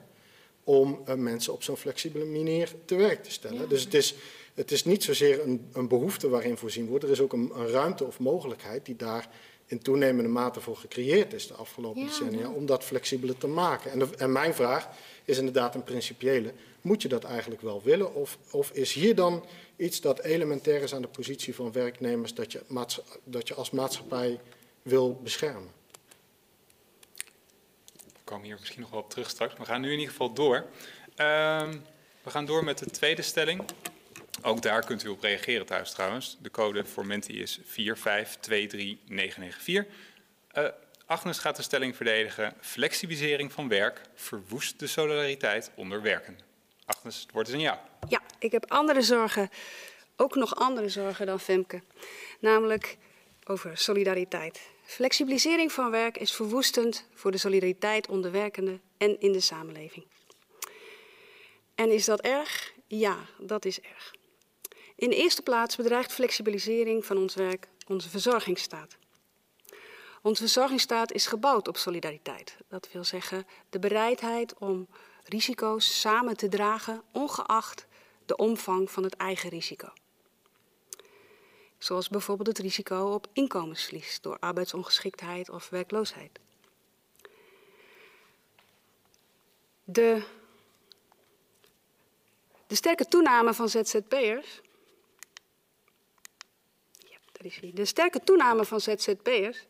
om uh, mensen op zo'n flexibele manier te werk te stellen. Ja. Dus het is, het is niet zozeer een, een behoefte waarin voorzien wordt, er is ook een, een ruimte of mogelijkheid die daar in toenemende mate voor gecreëerd is de afgelopen decennia ja. om dat flexibeler te maken. En, de, en mijn vraag is inderdaad een principiële. Moet je dat eigenlijk wel willen? Of, of is hier dan iets dat elementair is aan de positie van werknemers dat je, dat je als maatschappij wil beschermen? We komen hier misschien nog wel op terug straks. We gaan nu in ieder geval door. Ehm, we gaan door met de tweede stelling. Ook daar kunt u op reageren thuis trouwens. De code voor Menti is 4523994. Eh Agnes gaat de stelling verdedigen. Flexibilisering van werk verwoest de solidariteit onder werkenden. Agnes, het woord is aan jou. Ja, ik heb andere zorgen, ook nog andere zorgen dan Femke. Namelijk over solidariteit. Flexibilisering van werk is verwoestend voor de solidariteit onder werkenden en in de samenleving. En is dat erg? Ja, dat is erg. In de eerste plaats bedreigt flexibilisering van ons werk onze verzorgingsstaat. Onze verzorgingsstaat is gebouwd op solidariteit. Dat wil zeggen de bereidheid om risico's samen te dragen, ongeacht de omvang van het eigen risico. Zoals bijvoorbeeld het risico op inkomensverlies door arbeidsongeschiktheid of werkloosheid. De, de sterke toename van ZZP'ers. Ja, is hij. De sterke toename van ZZP'ers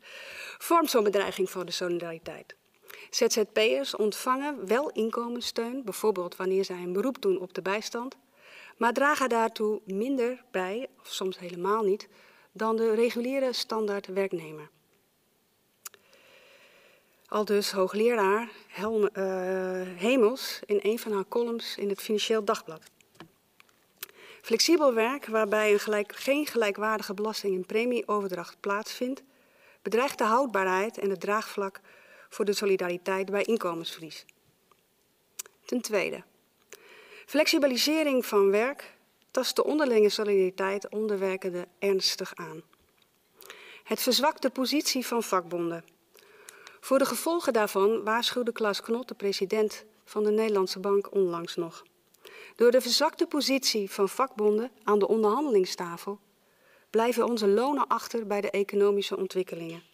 vormt zo'n bedreiging voor de solidariteit. ZZP'ers ontvangen wel inkomenssteun, bijvoorbeeld wanneer zij een beroep doen op de bijstand, maar dragen daartoe minder bij, of soms helemaal niet, dan de reguliere standaard werknemer. Al dus hoogleraar Helme, uh, Hemels in een van haar columns in het Financieel Dagblad. Flexibel werk waarbij gelijk, geen gelijkwaardige belasting- en premieoverdracht plaatsvindt, bedreigt de houdbaarheid en het draagvlak voor de solidariteit bij inkomensverlies. Ten tweede, flexibilisering van werk tast de onderlinge solidariteit onder werkenden ernstig aan. Het verzwakt de positie van vakbonden. Voor de gevolgen daarvan waarschuwde Klaas Knot, de president van de Nederlandse Bank, onlangs nog. Door de verzwakte positie van vakbonden aan de onderhandelingstafel blijven onze lonen achter bij de economische ontwikkelingen.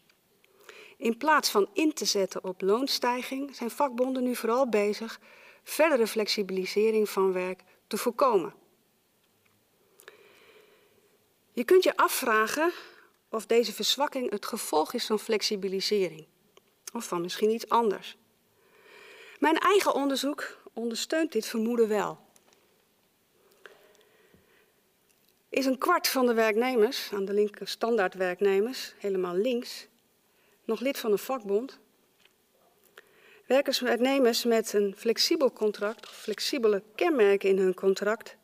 In plaats van in te zetten op loonstijging zijn vakbonden nu vooral bezig verdere flexibilisering van werk te voorkomen. Je kunt je afvragen of deze verzwakking het gevolg is van flexibilisering of van misschien iets anders. Mijn eigen onderzoek ondersteunt dit vermoeden wel. Is een kwart van de werknemers, aan de linker standaardwerknemers, helemaal links, nog lid van een vakbond. Werkers werknemers met een flexibel contract of flexibele kenmerken in hun contract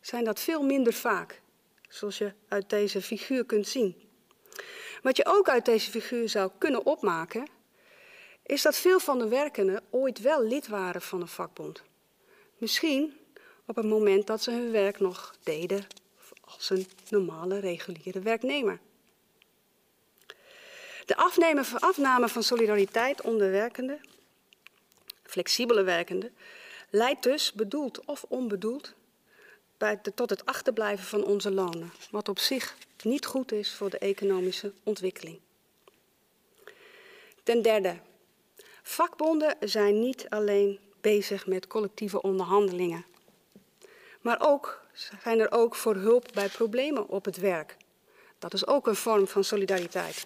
zijn dat veel minder vaak, zoals je uit deze figuur kunt zien. Wat je ook uit deze figuur zou kunnen opmaken, is dat veel van de werkenden ooit wel lid waren van een vakbond. Misschien op het moment dat ze hun werk nog deden als een normale, reguliere werknemer. De afname van solidariteit onder werkenden, flexibele werkenden, leidt dus, bedoeld of onbedoeld, tot het achterblijven van onze lonen, wat op zich niet goed is voor de economische ontwikkeling. Ten derde, vakbonden zijn niet alleen bezig met collectieve onderhandelingen, maar ook zijn er ook voor hulp bij problemen op het werk. Dat is ook een vorm van solidariteit.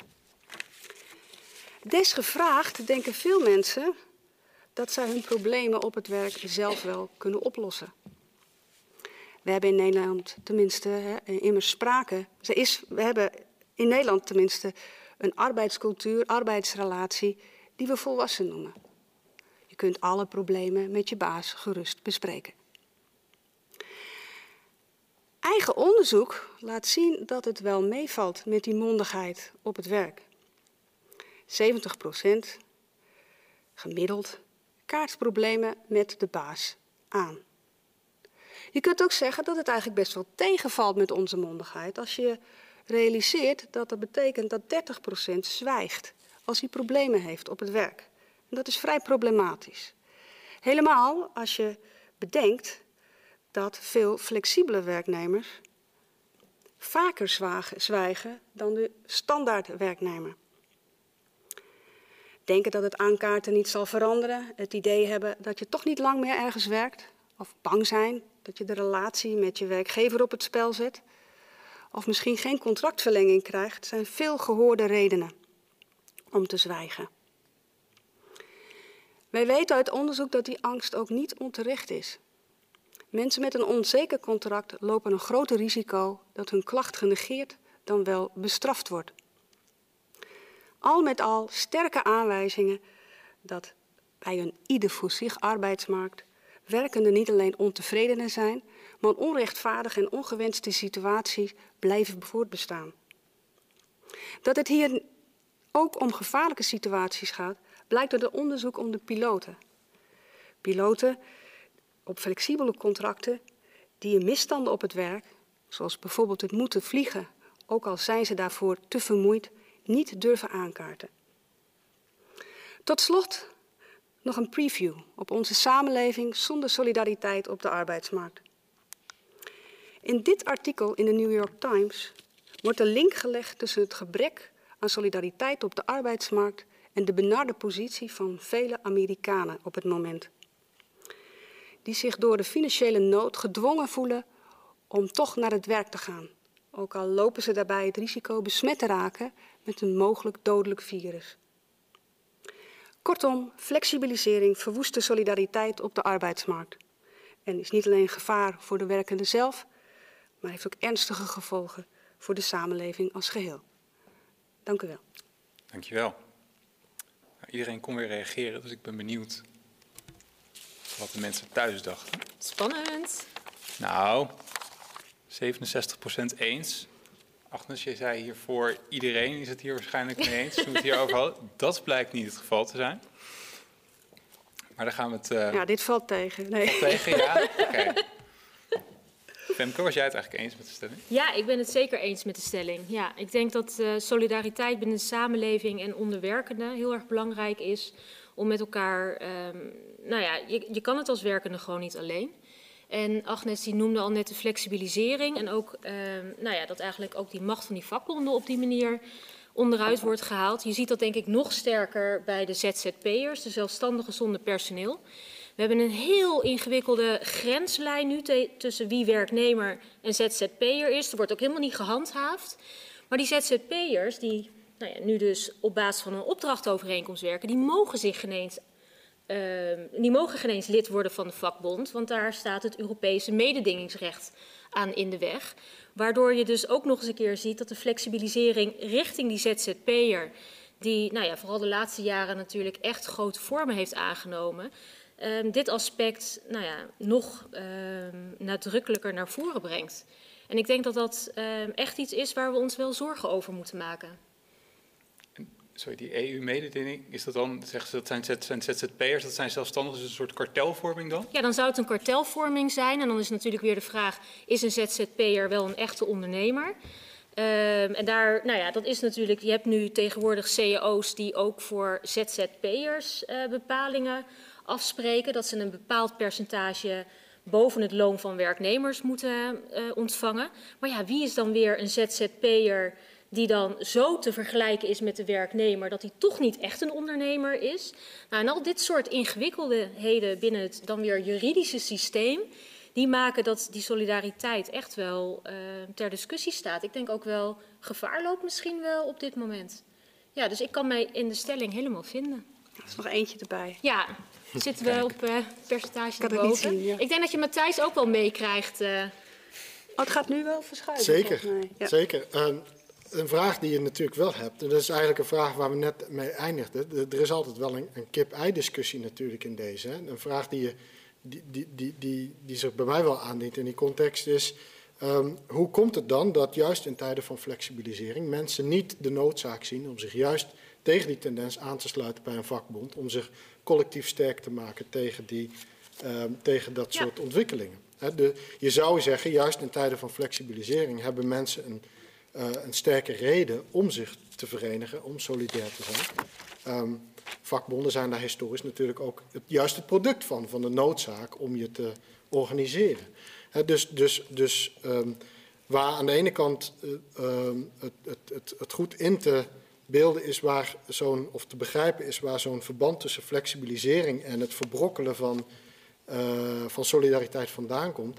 Desgevraagd denken veel mensen dat zij hun problemen op het werk zelf wel kunnen oplossen. We hebben in Nederland tenminste hè, immers sprake. Is, we hebben in Nederland tenminste een arbeidscultuur, arbeidsrelatie die we volwassen noemen. Je kunt alle problemen met je baas gerust bespreken. Eigen onderzoek laat zien dat het wel meevalt met die mondigheid op het werk. 70 procent gemiddeld kaart problemen met de baas aan. Je kunt ook zeggen dat het eigenlijk best wel tegenvalt met onze mondigheid als je realiseert dat dat betekent dat 30 procent zwijgt als hij problemen heeft op het werk. En dat is vrij problematisch. Helemaal als je bedenkt dat veel flexibele werknemers vaker zwijgen dan de standaard werknemer denken dat het aankaarten niet zal veranderen, het idee hebben dat je toch niet lang meer ergens werkt, of bang zijn dat je de relatie met je werkgever op het spel zet, of misschien geen contractverlenging krijgt, zijn veel gehoorde redenen om te zwijgen. Wij weten uit onderzoek dat die angst ook niet onterecht is. Mensen met een onzeker contract lopen een groter risico dat hun klacht genegeerd dan wel bestraft wordt. Al met al sterke aanwijzingen dat bij een ieder voor zich arbeidsmarkt werkenden niet alleen ontevreden zijn, maar onrechtvaardige en ongewenste situaties blijven voortbestaan. Dat het hier ook om gevaarlijke situaties gaat, blijkt uit het onderzoek om de piloten. Piloten op flexibele contracten die in misstanden op het werk, zoals bijvoorbeeld het moeten vliegen, ook al zijn ze daarvoor te vermoeid, niet durven aankaarten. Tot slot nog een preview op onze samenleving zonder solidariteit op de arbeidsmarkt. In dit artikel in de New York Times wordt een link gelegd tussen het gebrek aan solidariteit op de arbeidsmarkt en de benarde positie van vele Amerikanen op het moment. Die zich door de financiële nood gedwongen voelen om toch naar het werk te gaan, ook al lopen ze daarbij het risico besmet te raken met een mogelijk dodelijk virus. Kortom, flexibilisering verwoest de solidariteit op de arbeidsmarkt en is niet alleen gevaar voor de werkende zelf, maar heeft ook ernstige gevolgen voor de samenleving als geheel. Dank u wel. Dank je wel. Nou, iedereen kon weer reageren, dus ik ben benieuwd wat de mensen thuis dachten. Spannend. Nou, 67% eens. Agnes, je zei hiervoor iedereen is het hier waarschijnlijk mee eens. Toen we het hierover hadden. *laughs* Dat blijkt niet het geval te zijn. Maar dan gaan we het... Uh, ja, dit valt tegen. Nee. Valt tegen, ja? *laughs* Oké. Okay. Femke, was jij het eigenlijk eens met de stelling? Ja, ik ben het zeker eens met de stelling. Ja, ik denk dat uh, solidariteit binnen de samenleving en onderwerkenden heel erg belangrijk is om met elkaar... Um, nou ja, je, je kan het als werkende gewoon niet alleen. En Agnes die noemde al net de flexibilisering en ook uh, nou ja, dat eigenlijk ook die macht van die vakbonden op die manier onderuit wordt gehaald. Je ziet dat denk ik nog sterker bij de ZZP'ers, de zelfstandigen zonder personeel. We hebben een heel ingewikkelde grenslijn nu tussen wie werknemer en ZZP'er is. Er wordt ook helemaal niet gehandhaafd. Maar die ZZP'ers, die nou ja, nu dus op basis van een opdrachtovereenkomst werken, die mogen zich geen eens uh, die mogen geen eens lid worden van de vakbond, want daar staat het Europese mededingingsrecht aan in de weg. Waardoor je dus ook nog eens een keer ziet dat de flexibilisering richting die ZZP'er, die nou ja, vooral de laatste jaren natuurlijk echt grote vormen heeft aangenomen, uh, dit aspect nou ja, nog uh, nadrukkelijker naar voren brengt. En ik denk dat dat echt iets is waar we ons wel zorgen over moeten maken sorry, die EU-mededinging, is dat dan, zeggen ze dat zijn, zijn ZZP'ers, dat zijn zelfstandigen, dus een soort kartelvorming dan? Ja, dan zou het een kartelvorming zijn. En dan is natuurlijk weer de vraag, is een ZZP'er wel een echte ondernemer? Um, en daar, nou ja, dat is natuurlijk, je hebt nu tegenwoordig CEO's die ook voor ZZP'ers uh, bepalingen afspreken, dat ze een bepaald percentage boven het loon van werknemers moeten uh, ontvangen. Maar ja, wie is dan weer een ZZP'er die dan zo te vergelijken is met de werknemer dat hij toch niet echt een ondernemer is. Nou, en al dit soort ingewikkeldeheden binnen het dan weer juridische systeem, die maken dat die solidariteit echt wel uh, ter discussie staat. Ik denk ook wel gevaar loopt misschien wel op dit moment. Ja, dus ik kan mij in de stelling helemaal vinden. Er is nog eentje erbij. Ja, zitten we op uh, percentage ik boven. Zien, ja. Ik denk dat je Matthijs ook wel meekrijgt. Uh... Oh, het gaat nu wel verschuiven. Zeker, ja. zeker. Uh, een vraag die je natuurlijk wel hebt, en dat is eigenlijk een vraag waar we net mee eindigden. Er is altijd wel een, een kip-ei-discussie natuurlijk in deze. Hè. Een vraag die, je, die, die, die, die, die zich bij mij wel aandient in die context is... Um, hoe komt het dan dat juist in tijden van flexibilisering mensen niet de noodzaak zien om zich juist tegen die tendens aan te sluiten bij een vakbond, om zich collectief sterk te maken tegen, die, um, tegen dat soort ja. ontwikkelingen? He, de, je zou zeggen, juist in tijden van flexibilisering hebben mensen een een sterke reden om zich te verenigen, om solidair te zijn. Um, vakbonden zijn daar historisch natuurlijk ook het, juist het product van, van de noodzaak om je te organiseren. Dus dus, dus um, waar aan de ene kant uh, um, het, het, het, het goed in te beelden is waar zo'n, of te begrijpen is waar zo'n verband tussen flexibilisering en het verbrokkelen van, uh, van solidariteit vandaan komt,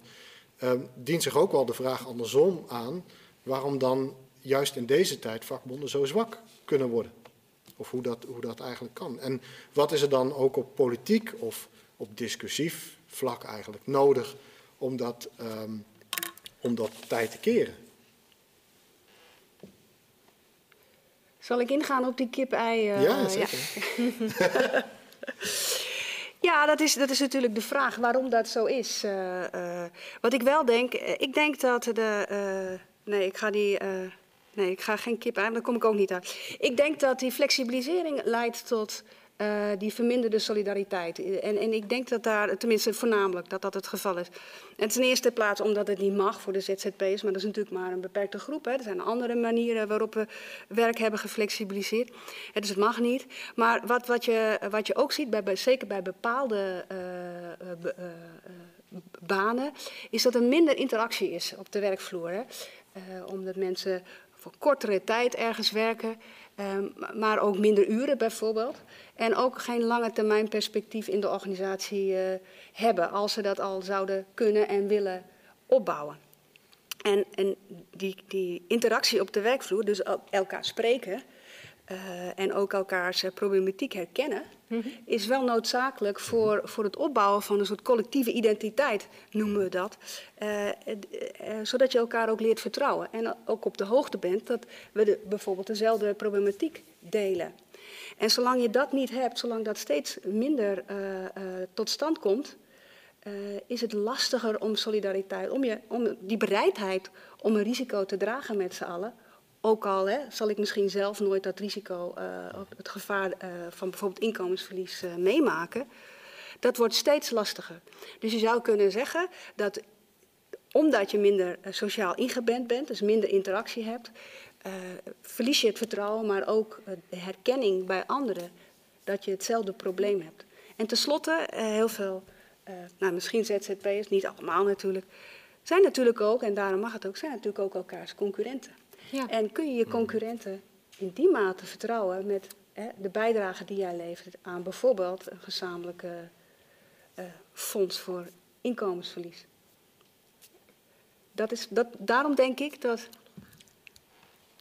dient zich ook wel de vraag andersom aan waarom dan juist in deze tijd vakbonden zo zwak kunnen worden. Of hoe dat, hoe dat eigenlijk kan. En wat is er dan ook op politiek of op discussief vlak eigenlijk nodig om dat, um, om dat tijd te keren? Zal ik ingaan op die kip-ei? uh, ja, zeker. Ja. *laughs* ja, dat, is, dat is natuurlijk de vraag waarom dat zo is. Uh, uh, wat ik wel denk, ik denk dat de. Nee, ik ga die. nee, ik ga geen kip ei, daar kom ik ook niet uit. Ik denk dat die flexibilisering leidt tot uh, die verminderde solidariteit. En, en, ik denk dat daar, tenminste voornamelijk, dat dat het geval is. En ten eerste plaats omdat het niet mag voor de ZZP'ers, maar dat is natuurlijk maar een beperkte groep. Hè. Er zijn andere manieren waarop we werk hebben geflexibiliseerd. Ja, dus het mag niet. Maar wat, wat, je, wat je ook ziet, bij, zeker bij bepaalde uh, banen, is dat er minder interactie is op de werkvloer. Hè. Omdat mensen voor kortere tijd ergens werken, maar ook minder uren bijvoorbeeld. En ook geen lange termijn perspectief in de organisatie uh, hebben, als ze dat al zouden kunnen en willen opbouwen. En, en die, die, interactie op de werkvloer, dus elkaar spreken uh, en ook elkaars uh, problematiek herkennen, mm -hmm. is wel noodzakelijk voor, voor het opbouwen van een soort collectieve identiteit, noemen we dat. zodat je elkaar ook leert vertrouwen en ook op de hoogte bent dat we de, bijvoorbeeld dezelfde problematiek delen. En zolang je dat niet hebt, zolang dat steeds minder tot stand komt, uh, is het lastiger om solidariteit, om, je, om die bereidheid om een risico te dragen met z'n allen. Ook al hè, zal ik misschien zelf nooit dat risico, het gevaar van bijvoorbeeld inkomensverlies meemaken. Dat wordt steeds lastiger. Dus je zou kunnen zeggen dat omdat je minder sociaal ingeband bent, dus minder interactie hebt, verlies je het vertrouwen, maar ook de herkenning bij anderen dat je hetzelfde probleem hebt. En tenslotte, heel veel, nou, misschien ZZP'ers, niet allemaal natuurlijk, zijn natuurlijk ook, en daarom mag het ook, zijn natuurlijk ook elkaars concurrenten. Ja. En kun je je concurrenten in die mate vertrouwen met de bijdrage die jij levert aan bijvoorbeeld een gezamenlijke fonds voor inkomensverlies. Dat is, dat, daarom denk ik dat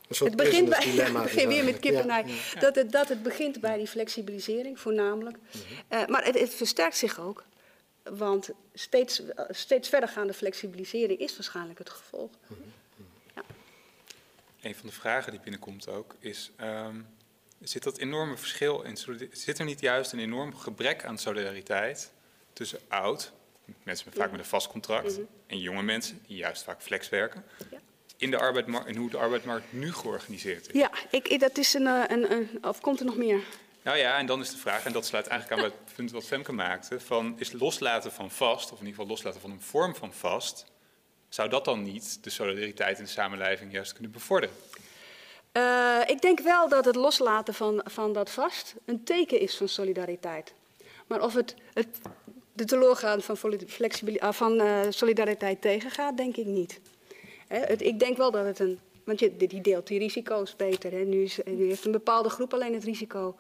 het begint bij, ja, *laughs* begin weer met kippen. Dat, het, dat het begint bij die flexibilisering voornamelijk. Mm -hmm. uh, maar het, het, versterkt zich ook. Want steeds, steeds verdergaande flexibilisering is waarschijnlijk het gevolg. Mm -hmm. Een van de vragen die binnenkomt ook is... Um, zit dat enorme verschil in... Zit er niet juist een enorm gebrek aan solidariteit tussen oud... Mensen met, vaak met een vast contract. Mm -hmm. En jonge mensen die juist vaak flex werken. Ja in de arbeidsmarkt en hoe de arbeidsmarkt nu georganiseerd is. Ja, ik, dat is een, eh, een, een, Of komt er nog meer? Nou ja, en dan is de vraag, en dat sluit eigenlijk aan bij het punt wat Femke maakte: van is loslaten van vast, of in ieder geval loslaten van een vorm van vast, zou dat dan niet de solidariteit in de samenleving juist kunnen bevorderen? Uh, ik denk wel dat het loslaten van, van dat vast een teken is van solidariteit. Maar of het, het de teleurgaan van, van uh, solidariteit tegengaat, denk ik niet. Het, ik denk wel dat het een. Want je, die deelt die risico's beter. Hè. Nu, is, nu heeft een bepaalde groep alleen het risico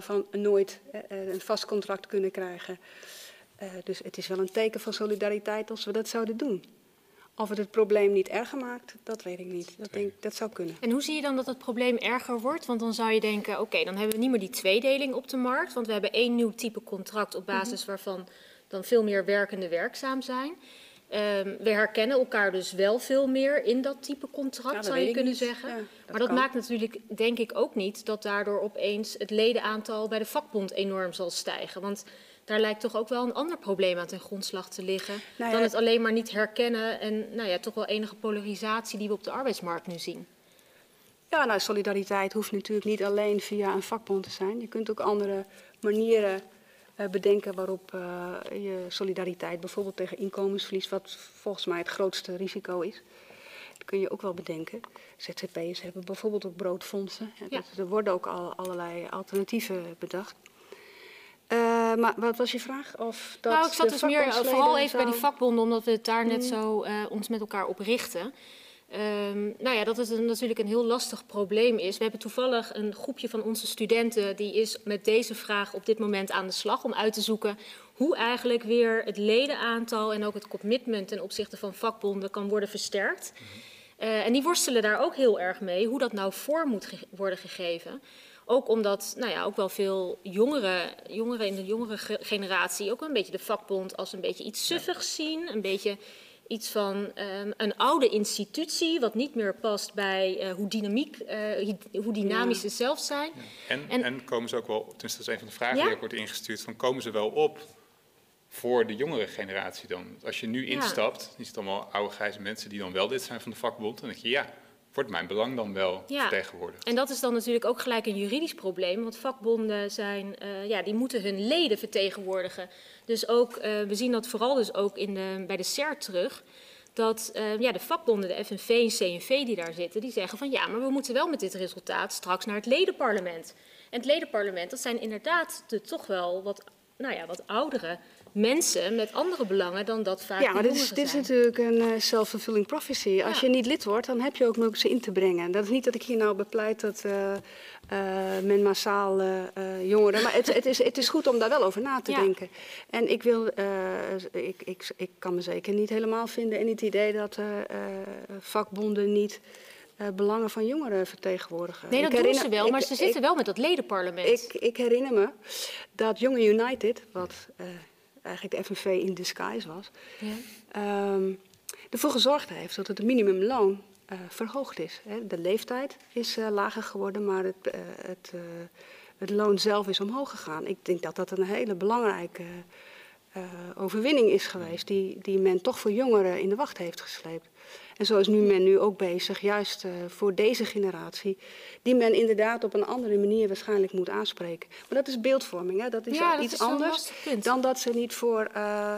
van nooit een vast contract kunnen krijgen. Dus het is wel een teken van solidariteit als we dat zouden doen. Of het het probleem niet erger maakt, dat weet ik niet. Dat, denk, dat zou kunnen. En hoe zie je dan dat het probleem erger wordt? Want dan zou je denken, oké, okay, dan hebben we niet meer die tweedeling op de markt. Want we hebben één nieuw type contract op basis mm -hmm. waarvan dan veel meer werkenden werkzaam zijn. Um, we herkennen elkaar dus wel veel meer in dat type contract, ja, zou je kunnen niet. zeggen. Ja, dat maar dat kan. maakt natuurlijk, denk ik, ook niet dat daardoor opeens het ledenaantal bij de vakbond enorm zal stijgen. Want daar lijkt toch ook wel een ander probleem aan ten grondslag te liggen. Nou ja, dan het alleen maar niet herkennen en nou ja, toch wel enige polarisatie die we op de arbeidsmarkt nu zien. Ja, nou, solidariteit hoeft natuurlijk niet alleen via een vakbond te zijn. Je kunt ook andere manieren uh, bedenken waarop uh, je solidariteit, bijvoorbeeld tegen inkomensverlies, wat volgens mij het grootste risico is. Dat kun je ook wel bedenken. ZZP'ers hebben bijvoorbeeld ook broodfondsen. Ja. Er worden ook al, allerlei alternatieven bedacht. Uh, maar wat was je vraag? Of dat nou, ik zat dus meer vooral even bij die vakbonden, omdat we het daar net mm. zo ons met elkaar op richten. Um, nou ja, dat het een, natuurlijk een heel lastig probleem is. We hebben toevallig een groepje van onze studenten die is met deze vraag op dit moment aan de slag om uit te zoeken hoe eigenlijk weer het ledenaantal en ook het commitment ten opzichte van vakbonden kan worden versterkt. Uh, en die worstelen daar ook heel erg mee, hoe dat nou voor moet ge worden gegeven. Ook omdat nou ja, ook wel veel jongeren, jongeren in de jongere generatie ook een beetje de vakbond als een beetje iets suffigs zien. Een beetje iets van um, een oude institutie, wat niet meer past bij uh, hoe, dynamiek, uh, hoe dynamisch ze zelf zijn. Ja. En, en, en, komen ze ook wel, tenminste dat is een van de vragen ja? die ook wordt ingestuurd, van komen ze wel op voor de jongere generatie dan? Als je nu instapt, ja. is het allemaal oude grijze mensen die dan wel dit zijn van de vakbond, dan denk je ja, wordt mijn belang dan wel ja. vertegenwoordigd? En dat is dan natuurlijk ook gelijk een juridisch probleem, want vakbonden zijn, uh, ja, die moeten hun leden vertegenwoordigen. Dus ook, uh, we zien dat vooral dus ook in de, bij de CERT terug, dat uh, ja, de vakbonden, de FNV en CNV die daar zitten, die zeggen van ja, maar we moeten wel met dit resultaat straks naar het ledenparlement. En het ledenparlement, dat zijn inderdaad de toch wel wat, nou ja, wat oudere mensen met andere belangen dan dat vaak Ja, maar dit is, dit is natuurlijk een uh, self-fulfilling prophecy. Als je niet lid wordt, dan heb je ook ze in te brengen. Dat is niet dat ik hier nou bepleit dat uh, uh, men massaal jongeren... Maar het, het, is, het is goed om daar wel over na te ja. denken. En ik, wil, ik, ik, ik kan me zeker niet helemaal vinden in het idee dat vakbonden niet... Uh, belangen van jongeren vertegenwoordigen. Nee, dat ik doen ze wel, ik, maar ze zitten wel met dat ledenparlement. Ik, ik herinner me dat Jonge United, wat uh, eigenlijk de FNV in disguise was, ja. um, ervoor gezorgd heeft dat het minimumloon uh, verhoogd is. Hè. De leeftijd is uh, lager geworden, maar het, uh, het, het, loon zelf is omhoog gegaan. Ik denk dat dat een hele belangrijke overwinning is geweest, die, die men toch voor jongeren in de wacht heeft gesleept. En zo is nu men nu ook bezig, juist uh, voor deze generatie, die men inderdaad op een andere manier waarschijnlijk moet aanspreken. Maar dat is beeldvorming, hè? dat is ja, iets is anders dan dat ze niet voor, uh,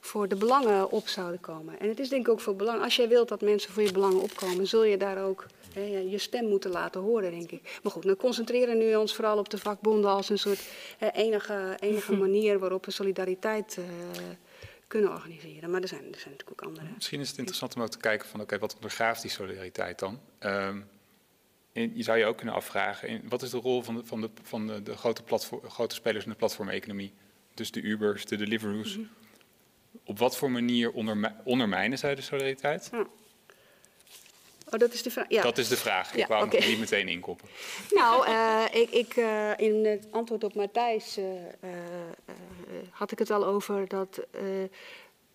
voor de belangen op zouden komen. En het is denk ik ook voor belang, als jij wilt dat mensen voor je belangen opkomen, zul je daar ook hè, je stem moeten laten horen, denk ik. Maar goed, dan concentreren we ons vooral op de vakbonden als een soort hè, enige, enige *laughs* manier waarop we solidariteit. Uh, kunnen organiseren. Maar er zijn, er zijn natuurlijk ook andere. Misschien is het interessant om ook te kijken van oké, okay, wat ondergraaft die solidariteit dan? Um, je zou je ook kunnen afvragen, in, wat is de rol van de, van de, van de, de grote, platform, grote spelers in de platformeconomie? Dus de Ubers, de Deliveroo's. Mm -hmm. Op wat voor manier ondermi ondermijnen zij de solidariteit? Ja. Oh, dat is de vraag. Ja. Dat is de vraag. Ik ja, wou okay. hem niet meteen inkoppen. *laughs* Nou, uh, ik, ik uh, in het antwoord op Matthijs uh, had ik het al over dat,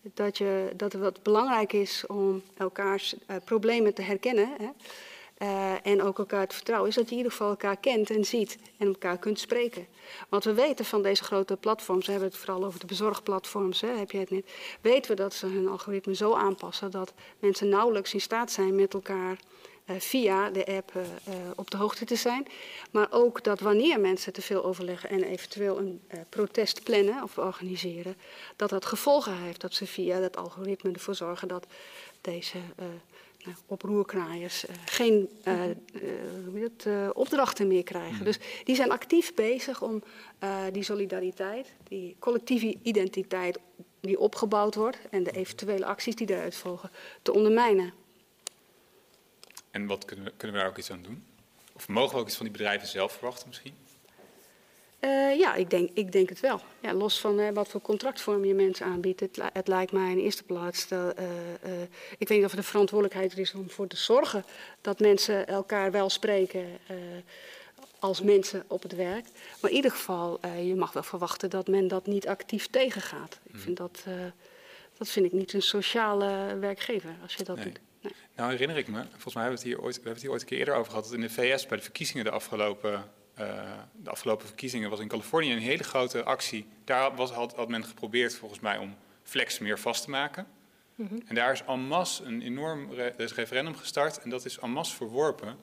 dat, je, dat het wat belangrijk is om elkaars problemen te herkennen. Hè? Uh, en ook elkaar te vertrouwen, is dat je in ieder geval elkaar kent en ziet en elkaar kunt spreken. Want we weten van deze grote platforms, we hebben het vooral over de bezorgplatforms, hè, heb je het net, weten we dat ze hun algoritme zo aanpassen dat mensen nauwelijks in staat zijn met elkaar uh, via de app uh, op de hoogte te zijn. Maar ook dat wanneer mensen te veel overleggen en eventueel een protest plannen of organiseren, dat dat gevolgen heeft dat ze via dat algoritme ervoor zorgen dat deze nou, oproerkraaiers uh, geen uh, uh, opdrachten meer krijgen. Mm. Dus die zijn actief bezig om die solidariteit, die collectieve identiteit die opgebouwd wordt en de eventuele acties die daaruit volgen, te ondermijnen. En wat kunnen we, kunnen we daar ook iets aan doen? Of mogen we ook iets van die bedrijven zelf verwachten misschien? Uh, ja, ik denk, ik denk het wel. Ja, los van uh, wat voor contractvorm je mensen aanbiedt. Het, het lijkt mij in de eerste plaats. Dat, uh, ik weet niet of het de verantwoordelijkheid is om voor te zorgen dat mensen elkaar wel spreken als mensen op het werk. Maar in ieder geval, je mag wel verwachten dat men dat niet actief tegengaat. Ik vind dat, dat vind ik niet een sociale werkgever als je dat nee. doet. Nee. Nou herinner ik me, volgens mij hebben we het hier ooit, we hebben het hier ooit een keer eerder over gehad, dat in de VS bij de verkiezingen de afgelopen de afgelopen verkiezingen was in Californië een hele grote actie. Daar was, had, had, men geprobeerd volgens mij om flex meer vast te maken. Mm -hmm. En daar is en masse een enorm re referendum gestart en dat is en masse verworpen.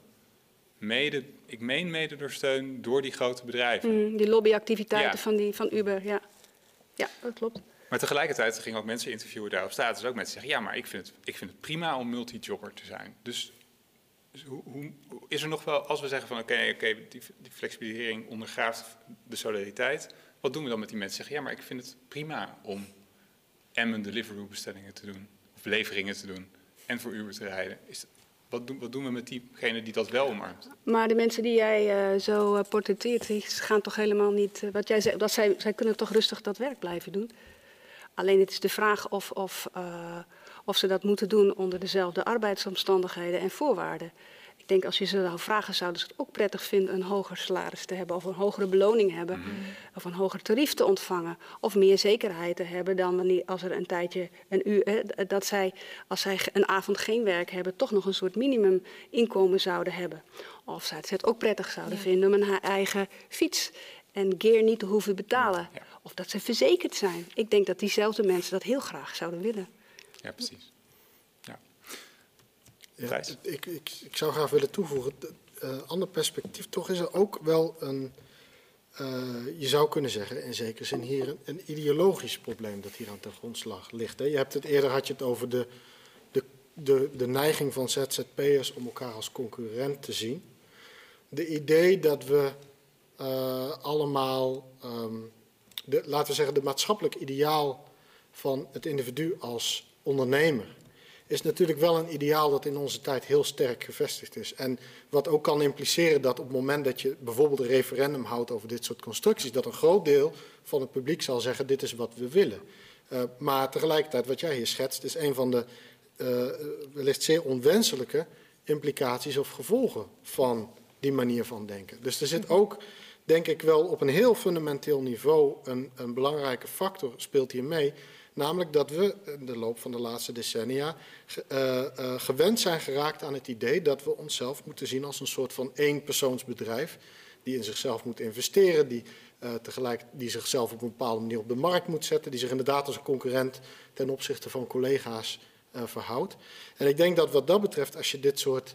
Mede, ik meen mede door steun door die grote bedrijven. Mm, die lobbyactiviteiten ja. van, die, van Uber, ja. Ja, dat klopt. Maar tegelijkertijd gingen ook mensen interviewen daar op staat. Dus ook mensen zeggen, ja, maar ik vind het, ik vind het prima om multijobber te zijn. Dus dus hoe, is er nog wel, als we zeggen van oké, okay, die, flexibilisering ondergraaft de solidariteit, wat doen we dan met die mensen? Zeggen ja, maar ik vind het prima om en mijn Deliveroo bestellingen te doen, of leveringen te doen, en voor Uber te rijden. Is, wat, doen, wat doen we met diegene die dat wel omarmt? Maar de mensen die jij uh, zo uh, portretteert, die gaan toch helemaal niet. Uh, wat jij zegt, dat zij, zij kunnen toch rustig dat werk blijven doen. Alleen het is de vraag of, of of ze dat moeten doen onder dezelfde arbeidsomstandigheden en voorwaarden. Ik denk als je ze zou vragen, zouden ze het ook prettig vinden een hoger salaris te hebben of een hogere beloning hebben Mhm. of een hoger tarief te ontvangen of meer zekerheid te hebben dan wanneer als er een tijdje een uur hè, dat zij als zij een avond geen werk hebben toch nog een soort minimuminkomen zouden hebben. Of zij het ook prettig zouden vinden om een eigen fiets en gear niet te hoeven betalen. Ja. Of dat ze verzekerd zijn. Ik denk dat diezelfde mensen dat heel graag zouden willen. Ja, precies. Ja. Ik, ik, ik zou graag willen toevoegen, een ander perspectief, toch is er ook wel een, eh, je zou kunnen zeggen, in zekere zin hier een, een ideologisch probleem dat hier aan ten grondslag ligt. Hè. Je hebt het eerder had je het over de, de, de, de neiging van ZZP'ers om elkaar als concurrent te zien. De idee dat we eh, allemaal, ehm, de, laten we zeggen, de maatschappelijk ideaal van het individu als ondernemer is natuurlijk wel een ideaal dat in onze tijd heel sterk gevestigd is. En wat ook kan impliceren dat op het moment dat je bijvoorbeeld een referendum houdt over dit soort constructies, dat een groot deel van het publiek zal zeggen: dit is wat we willen. Uh, maar tegelijkertijd, wat jij hier schetst, is een van de uh, wellicht zeer onwenselijke implicaties of gevolgen van die manier van denken. Dus er zit ook, denk ik wel, op een heel fundamenteel niveau een, een belangrijke factor speelt hier mee. Namelijk dat we in de loop van de laatste decennia uh, uh, gewend zijn geraakt aan het idee dat we onszelf moeten zien als een soort van eenpersoonsbedrijf. Die in zichzelf moet investeren, die, uh, tegelijk, die zichzelf op een bepaalde manier op de markt moet zetten. Die zich inderdaad als een concurrent ten opzichte van collega's verhoudt. En ik denk dat wat dat betreft, als je dit soort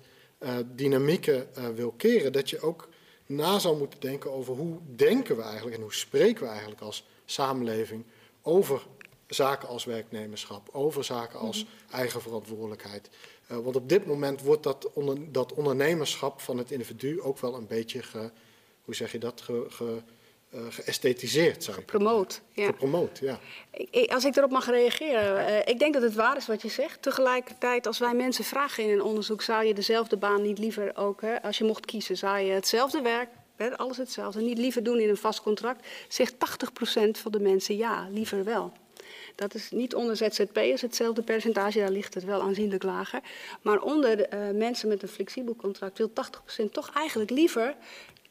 dynamieken wil keren, dat je ook na zou moeten denken over hoe denken we eigenlijk en hoe spreken we eigenlijk als samenleving over zaken als werknemerschap, over zaken als eigen verantwoordelijkheid. Uh, want op dit moment wordt dat, onder, dat ondernemerschap van het individu ook wel een beetje, ge, hoe zeg je dat, ge, ge, uh, geësthetiseerd. Zou Gepromoot. Ja. Gepromoot, ja. Ik, als ik erop mag reageren, uh, ik denk dat het waar is wat je zegt. Tegelijkertijd, als wij mensen vragen in een onderzoek, zou je dezelfde baan niet liever ook, hè, als je mocht kiezen, zou je hetzelfde werk, alles hetzelfde, niet liever doen in een vast contract, zegt 80% van de mensen ja, liever wel. Dat is niet onder ZZP'ers hetzelfde percentage, daar ligt het wel aanzienlijk lager. Maar onder uh, mensen met een flexibel contract wil 80% toch eigenlijk liever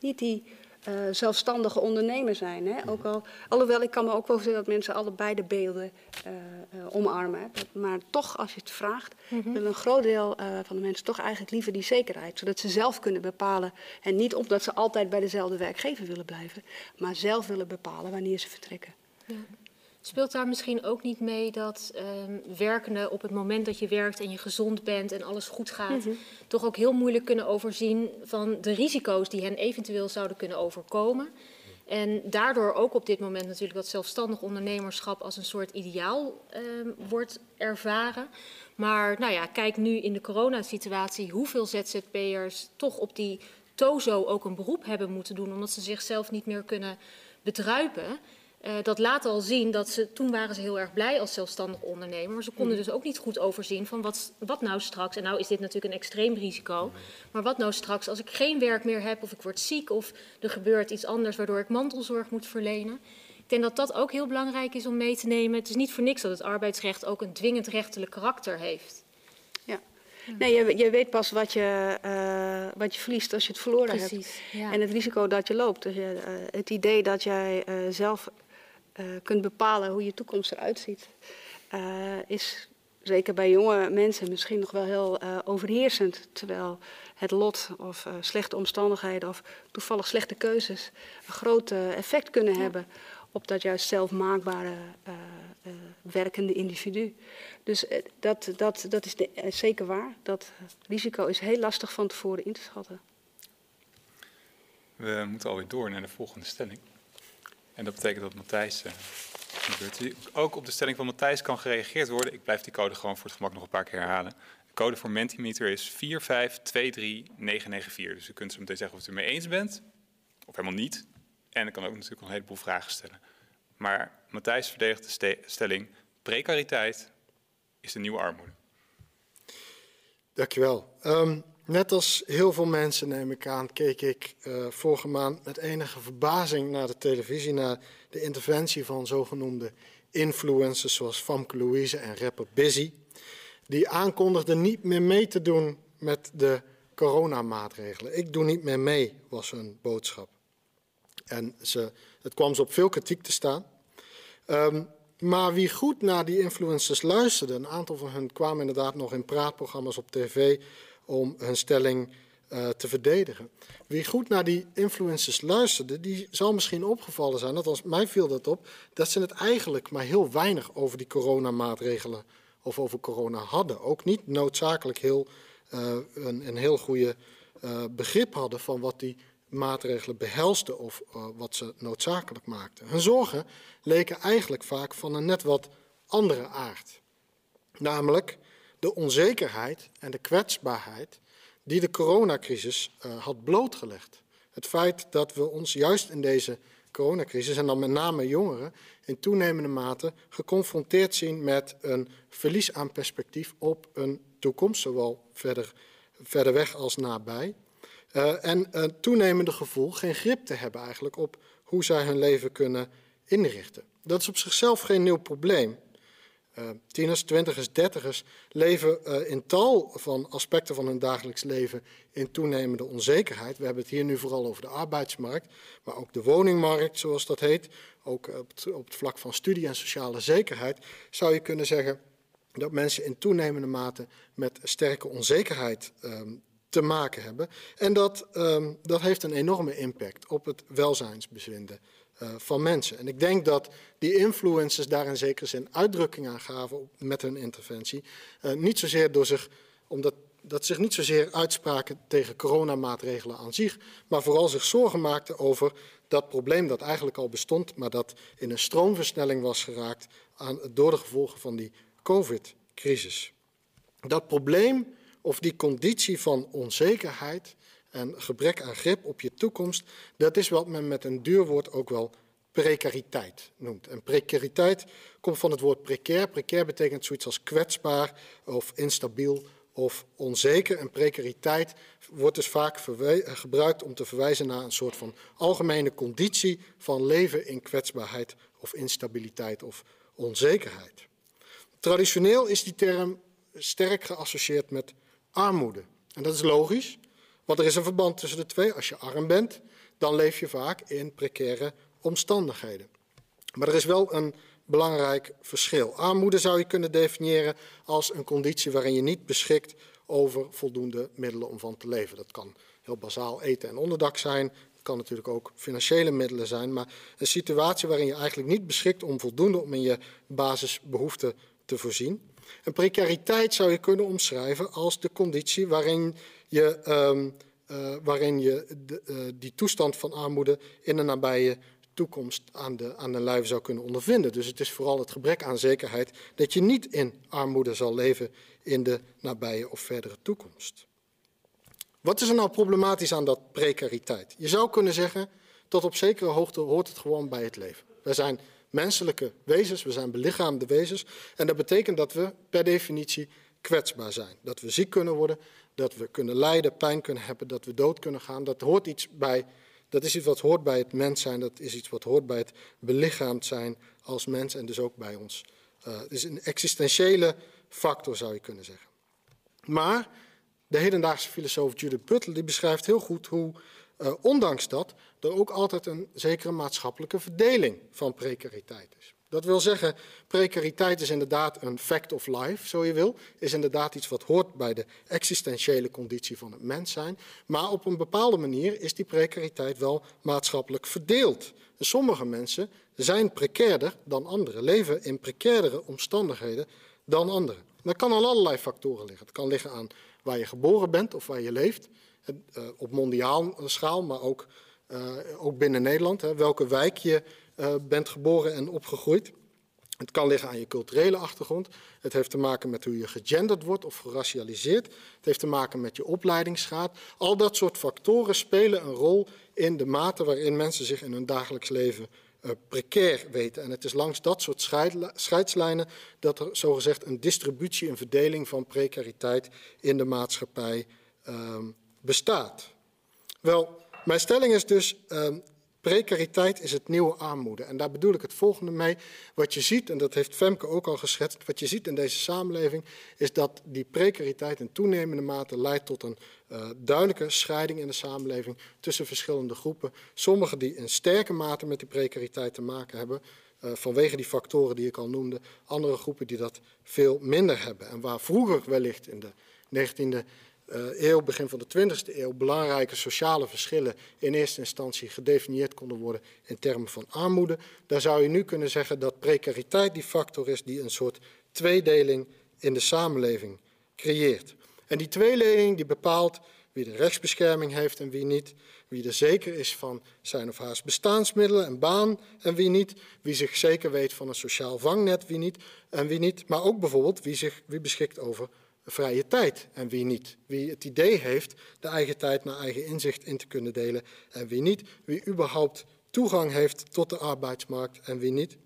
niet die uh, zelfstandige ondernemer zijn. Hè? Ook al, alhoewel ik kan me ook wel zeggen dat mensen allebei de beelden uh, omarmen. Maar toch, als je het vraagt, mm -hmm. wil een groot deel van de mensen toch eigenlijk liever die zekerheid. Zodat ze zelf kunnen bepalen. En niet omdat ze altijd bij dezelfde werkgever willen blijven, maar zelf willen bepalen wanneer ze vertrekken. Ja. Speelt daar misschien ook niet mee dat um, werkenden op het moment dat je werkt en je gezond bent en alles goed gaat, mm -hmm. toch ook heel moeilijk kunnen overzien van de risico's die hen eventueel zouden kunnen overkomen? En daardoor ook op dit moment natuurlijk dat zelfstandig ondernemerschap als een soort ideaal um, wordt ervaren. Maar nou ja, kijk nu in de coronasituatie hoeveel ZZP'ers toch op die TOZO ook een beroep hebben moeten doen, omdat ze zichzelf niet meer kunnen bedruipen. Uh, dat laat al zien dat ze, toen waren ze heel erg blij als zelfstandig ondernemer, maar ze konden dus ook niet goed overzien van wat, wat nou straks, en nou is dit natuurlijk een extreem risico, maar wat nou straks als ik geen werk meer heb of ik word ziek of er gebeurt iets anders waardoor ik mantelzorg moet verlenen. Ik denk dat dat ook heel belangrijk is om mee te nemen. Het is niet voor niks dat het arbeidsrecht ook een dwingend rechtelijk karakter heeft. Ja. Nee, je, je weet pas wat je, uh, wat je verliest als je het verloren Precies, hebt. Ja. En het risico dat je loopt. Dus je, uh, het idee dat jij zelf uh, kunt bepalen hoe je toekomst eruit ziet, uh, is zeker bij jonge mensen misschien nog wel heel uh, overheersend. Terwijl het lot of slechte omstandigheden of toevallig slechte keuzes een groot effect kunnen ja. hebben op dat juist zelfmaakbare werkende individu. Dus dat, dat, dat is de, zeker waar. Dat risico is heel lastig van tevoren in te schatten. We moeten alweer door naar de volgende stelling. En dat betekent dat Matthijs uh, Ook op de stelling van Matthijs kan gereageerd worden. Ik blijf die code gewoon voor het gemak nog een paar keer herhalen. De code voor Mentimeter is 4523994. Dus u kunt zo meteen zeggen of u het ermee eens bent, of helemaal niet. En ik kan ook natuurlijk een heleboel vragen stellen. Maar Matthijs verdedigt de ste stelling: precariteit is de nieuwe armoede. Dankjewel. Um, Net als heel veel mensen, neem ik aan, keek ik uh, vorige maand met enige verbazing naar de televisie, naar de interventie van zogenoemde influencers zoals Famke Louise en rapper Busy. Die aankondigden niet meer mee te doen met de coronamaatregelen. Ik doe niet meer mee, was hun boodschap. En ze, het kwam ze op veel kritiek te staan. Um, maar wie goed naar die influencers luisterde, een aantal van hen kwamen inderdaad nog in praatprogramma's op tv om hun stelling uh, te verdedigen. Wie goed naar die influencers luisterde, die zal misschien opgevallen zijn, althans mij viel dat op, dat ze het eigenlijk maar heel weinig over die coronamaatregelen of over corona hadden. Ook niet noodzakelijk heel, uh, een, een, heel goede uh, begrip hadden van wat die maatregelen behelsten of wat ze noodzakelijk maakten. Hun zorgen leken eigenlijk vaak van een net wat andere aard. Namelijk de onzekerheid en de kwetsbaarheid die de coronacrisis uh, had blootgelegd. Het feit dat we ons juist in deze coronacrisis, en dan met name jongeren, in toenemende mate geconfronteerd zien met een verlies aan perspectief op een toekomst, zowel verder, verder weg als nabij. Uh, en een toenemende gevoel geen grip te hebben eigenlijk op hoe zij hun leven kunnen inrichten. Dat is op zichzelf geen nieuw probleem. Uh, tieners, twintigers, dertigers leven uh, in tal van aspecten van hun dagelijks leven in toenemende onzekerheid. We hebben het hier nu vooral over de arbeidsmarkt, maar ook de woningmarkt, zoals dat heet. Ook op het, op het vlak van studie en sociale zekerheid zou je kunnen zeggen dat mensen in toenemende mate met sterke onzekerheid um, te maken hebben. En dat, um, dat heeft een enorme impact op het welzijnsbevinden van mensen. En ik denk dat die influencers daar in zekere zin uitdrukking aan gaven met hun interventie. Uh, niet zozeer door zich, omdat dat zich niet zozeer uitspraken tegen coronamaatregelen aan zich, maar vooral zich zorgen maakten over dat probleem dat eigenlijk al bestond, maar dat in een stroomversnelling was geraakt aan, door de gevolgen van die COVID-crisis. Dat probleem of die conditie van onzekerheid en gebrek aan grip op je toekomst, dat is wat men met een duur woord ook wel precariteit noemt. En precariteit komt van het woord precair. Precair betekent zoiets als kwetsbaar of instabiel of onzeker. En precariteit wordt dus vaak gebruikt om te verwijzen naar een soort van algemene conditie van leven in kwetsbaarheid of instabiliteit of onzekerheid. Traditioneel is die term sterk geassocieerd met armoede. En dat is logisch, want er is een verband tussen de twee. Als je arm bent, dan leef je vaak in precaire omstandigheden. Maar er is wel een belangrijk verschil. Armoede zou je kunnen definiëren als een conditie waarin je niet beschikt over voldoende middelen om van te leven. Dat kan heel bazaal eten en onderdak zijn. Het kan natuurlijk ook financiële middelen zijn. Maar een situatie waarin je eigenlijk niet beschikt om voldoende om in je basisbehoeften te voorzien. En precariteit zou je kunnen omschrijven als de conditie waarin je, um, uh, waarin je de, uh, die toestand van armoede in de nabije toekomst aan de, aan de lijve zou kunnen ondervinden. Dus het is vooral het gebrek aan zekerheid dat je niet in armoede zal leven in de nabije of verdere toekomst. Wat is er nou problematisch aan dat precariteit? Je zou kunnen zeggen, tot op zekere hoogte hoort het gewoon bij het leven. Wij zijn menselijke wezens, we zijn belichaamde wezens. En dat betekent dat we per definitie kwetsbaar zijn. Dat we ziek kunnen worden, dat we kunnen lijden, pijn kunnen hebben, dat we dood kunnen gaan. Dat hoort iets bij, dat is iets wat hoort bij het mens zijn, dat is iets wat hoort bij het belichaamd zijn als mens en dus ook bij ons. Uh, het is een existentiële factor zou je kunnen zeggen. Maar de hedendaagse filosoof Judith Butler die beschrijft heel goed hoe uh, ondanks dat er ook altijd een zekere maatschappelijke verdeling van precariteit is. Dat wil zeggen, precariteit is inderdaad een fact of life, zo je wil. Is inderdaad iets wat hoort bij de existentiële conditie van het mens zijn. Maar op een bepaalde manier is die precariteit wel maatschappelijk verdeeld. Sommige mensen zijn precairder dan anderen, leven in precairdere omstandigheden dan anderen. Dat kan aan allerlei factoren liggen. Het kan liggen aan waar je geboren bent of waar je leeft. Uh, op mondiaal schaal, maar ook, uh, ook binnen Nederland. Welke wijk je uh, bent geboren en opgegroeid. Het kan liggen aan je culturele achtergrond. Het heeft te maken met hoe je gegenderd wordt of geracialiseerd. Het heeft te maken met je opleidingsgraad. Al dat soort factoren spelen een rol in de mate waarin mensen zich in hun dagelijks leven uh, precair weten. En het is langs dat soort scheidslijnen dat er zogezegd een distributie, een verdeling van precariteit in de maatschappij uh, bestaat. Wel, mijn stelling is dus, uh, Precariteit is het nieuwe armoede. En daar bedoel ik het volgende mee. Wat je ziet, en dat heeft Femke ook al geschetst, wat je ziet in deze samenleving, is dat die precariteit in toenemende mate leidt tot een uh, duidelijke scheiding in de samenleving tussen verschillende groepen. Sommigen die in sterke mate met die precariteit te maken hebben, uh, vanwege die factoren die ik al noemde. Andere groepen die dat veel minder hebben. En waar vroeger wellicht in de 19e uh, eeuw, begin van de 20e eeuw, belangrijke sociale verschillen in eerste instantie gedefinieerd konden worden in termen van armoede. Daar zou je nu kunnen zeggen dat precariteit die factor is die een soort tweedeling in de samenleving creëert. En die tweedeling die bepaalt wie de rechtsbescherming heeft en wie niet, wie er zeker is van zijn of haar bestaansmiddelen en baan en wie niet, wie zich zeker weet van een sociaal vangnet, wie niet en wie niet, maar ook bijvoorbeeld wie, zich, wie beschikt over vrije tijd en wie niet. Wie het idee heeft de eigen tijd naar eigen inzicht in te kunnen delen en wie niet. Wie überhaupt toegang heeft tot de arbeidsmarkt en wie niet.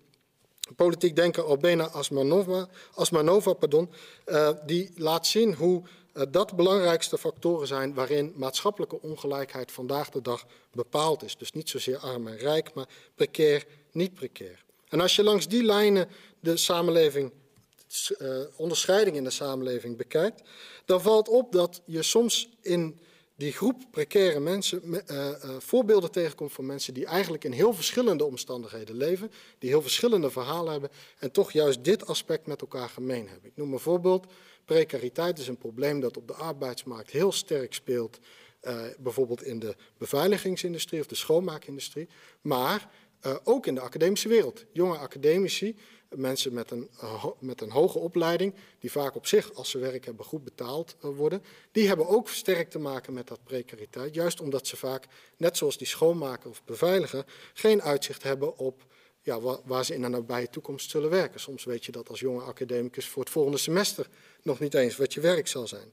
Politiek denker Albena Asmanova, Asmanova pardon, uh, die laat zien hoe uh, dat belangrijkste factoren zijn waarin maatschappelijke ongelijkheid vandaag de dag bepaald is. Dus niet zozeer arm en rijk, maar precair, niet precair. En als je langs die lijnen de samenleving uh, onderscheiding in de samenleving bekijkt, dan valt op dat je soms in die groep precaire mensen uh, uh, voorbeelden tegenkomt van mensen die eigenlijk in heel verschillende omstandigheden leven, die heel verschillende verhalen hebben en toch juist dit aspect met elkaar gemeen hebben. Ik noem een voorbeeld. Precariteit is een probleem dat op de arbeidsmarkt heel sterk speelt, bijvoorbeeld in de beveiligingsindustrie of de schoonmaakindustrie, maar ook in de academische wereld. Jonge academici mensen met een, uh, met een hoge opleiding, die vaak op zich, als ze werk hebben, goed betaald uh, worden, die hebben ook sterk te maken met dat precariteit. Juist omdat ze vaak, net zoals die schoonmaker of beveiliger, geen uitzicht hebben op ja, waar, ze in de nabije toekomst zullen werken. Soms weet je dat als jonge academicus voor het volgende semester nog niet eens wat je werk zal zijn.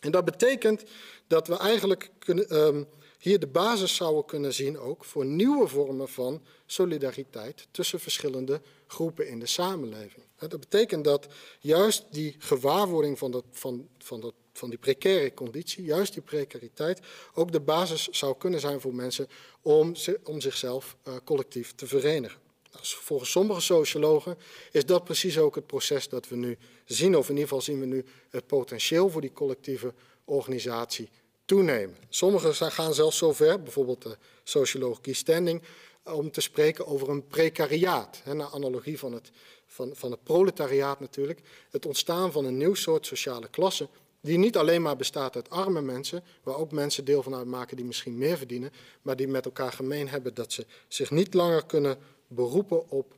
En dat betekent dat we eigenlijk kunnen, um, hier de basis zouden kunnen zien ook voor nieuwe vormen van solidariteit tussen verschillende groepen in de samenleving. Dat betekent dat juist die gewaarwording van, dat, van, van, dat, van die precaire conditie, juist die precariteit, ook de basis zou kunnen zijn voor mensen om, om zichzelf uh, collectief te verenigen. Nou, volgens sommige sociologen is dat precies ook het proces dat we nu zien, of in ieder geval zien we nu het potentieel voor die collectieve organisatie toenemen. Sommigen gaan zelfs zover, bijvoorbeeld de socioloog Guy Standing, om te spreken over een precariaat. Hè, naar analogie van het, van, van het proletariaat natuurlijk. Het ontstaan van een nieuw soort sociale klasse. Die niet alleen maar bestaat uit arme mensen, waar ook mensen deel van uitmaken die misschien meer verdienen, maar die met elkaar gemeen hebben dat ze zich niet langer kunnen beroepen op,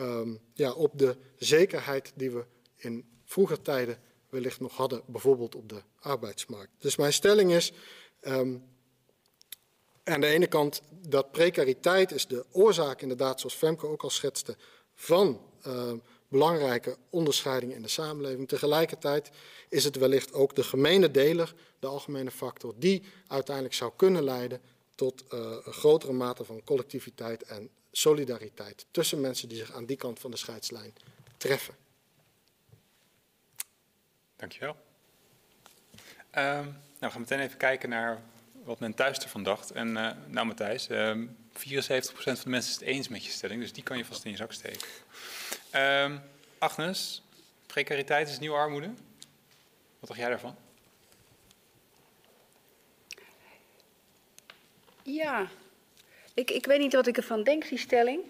um, ja, op de zekerheid die we in vroeger tijden wellicht nog hadden, bijvoorbeeld op de arbeidsmarkt. Dus mijn stelling is, um, aan de ene kant dat precariteit is de oorzaak, inderdaad, zoals Femke ook al schetste, van uh, belangrijke onderscheidingen in de samenleving. Tegelijkertijd is het wellicht ook de gemene deler, de algemene factor, die uiteindelijk zou kunnen leiden tot uh, een grotere mate van collectiviteit en solidariteit tussen mensen die zich aan die kant van de scheidslijn treffen. Dankjewel. Um, nou, we gaan meteen even kijken naar wat men thuis ervan dacht. En uh, nou Matthijs, um, 74% van de mensen is het eens met je stelling, dus die kan je vast in je zak steken. Um, Agnes, precariteit is nieuwe armoede. Wat dacht jij daarvan? Ja, ik, ik weet niet wat ik ervan denk, die stelling.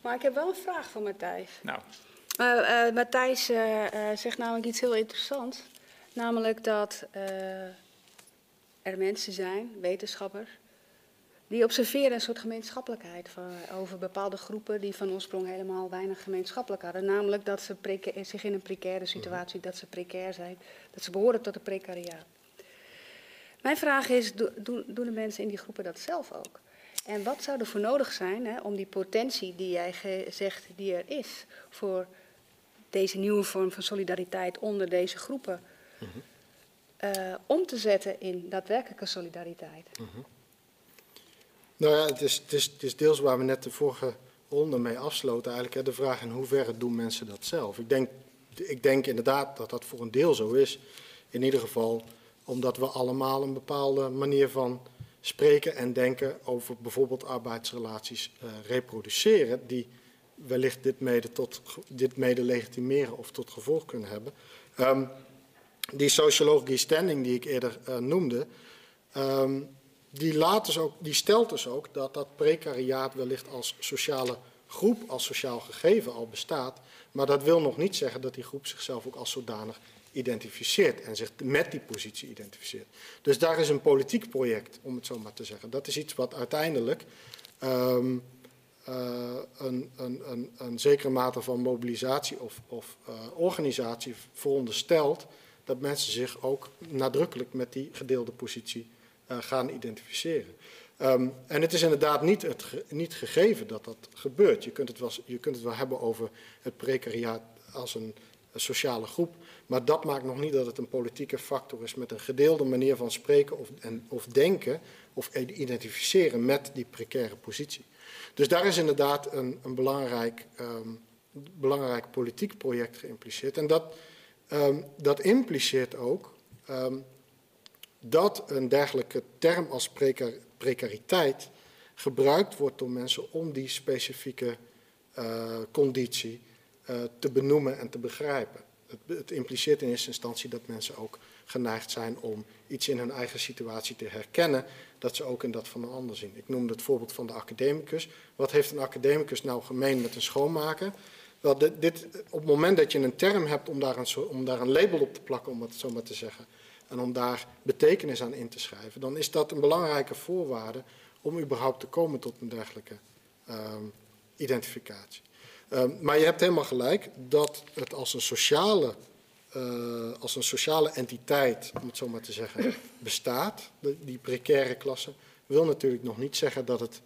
Maar ik heb wel een vraag voor Matthijs. Nou. Uh, Matthijs uh, zegt namelijk iets heel interessants. Namelijk dat er mensen zijn, wetenschappers, die observeren een soort gemeenschappelijkheid van, over bepaalde groepen die van oorsprong helemaal weinig gemeenschappelijk hadden. Namelijk dat ze zich in een precaire situatie, dat ze precair zijn, dat ze behoren tot een precariaat. Mijn vraag is, doen, doen de mensen in die groepen dat zelf ook? En wat zou er voor nodig zijn hè, om die potentie die jij zegt die er is voor deze nieuwe vorm van solidariteit onder deze groepen mm -hmm. uh, om te zetten in daadwerkelijke solidariteit? Mm -hmm. Nou ja, het is, het, is, het is deels waar we net de vorige ronde mee afsloten. Eigenlijk hè, de vraag in hoeverre doen mensen dat zelf? Ik denk, ik denk inderdaad dat dat voor een deel zo is. In ieder geval omdat we allemaal een bepaalde manier van spreken en denken over bijvoorbeeld arbeidsrelaties uh, reproduceren, die wellicht dit mede, tot, dit mede legitimeren of tot gevolg kunnen hebben. Um, die socioloog Guy Standing die ik eerder uh, noemde, um, die, laat dus ook, die stelt dus ook dat dat precariaat wellicht als sociale groep, als sociaal gegeven al bestaat. Maar dat wil nog niet zeggen dat die groep zichzelf ook als zodanig identificeert en zich met die positie identificeert. Dus daar is een politiek project, om het zo maar te zeggen. Dat is iets wat uiteindelijk uh, een, een, een, een, zekere mate van mobilisatie of, of uh, organisatie veronderstelt dat mensen zich ook nadrukkelijk met die gedeelde positie uh, gaan identificeren. Um, en het is inderdaad niet, het niet gegeven dat dat gebeurt. Je kunt, het wel, je kunt het wel hebben over het precariaat als een sociale groep, maar dat maakt nog niet dat het een politieke factor is met een gedeelde manier van spreken of, en, of denken of identificeren met die precaire positie. Dus daar is inderdaad een, een belangrijk, um, belangrijk politiek project geïmpliceerd. En dat, um, dat impliceert ook um, dat een dergelijke term als precar precariteit gebruikt wordt door mensen om die specifieke uh, conditie uh, te benoemen en te begrijpen. Het, impliceert in eerste instantie dat mensen ook geneigd zijn om iets in hun eigen situatie te herkennen, dat ze ook in dat van een ander zien. Ik noemde het voorbeeld van de academicus. Wat heeft een academicus nou gemeen met een schoonmaker? Wel, dit, op het moment dat je een term hebt om daar een, om daar een label op te plakken, om het zo maar te zeggen, en om daar betekenis aan in te schrijven, dan is dat een belangrijke voorwaarde om überhaupt te komen tot een dergelijke um, identificatie. Um, maar je hebt helemaal gelijk dat het als een sociale, uh, als een sociale entiteit, om het zo maar te zeggen, *clears throat* bestaat, de, die precaire klasse, wil natuurlijk nog niet zeggen dat het,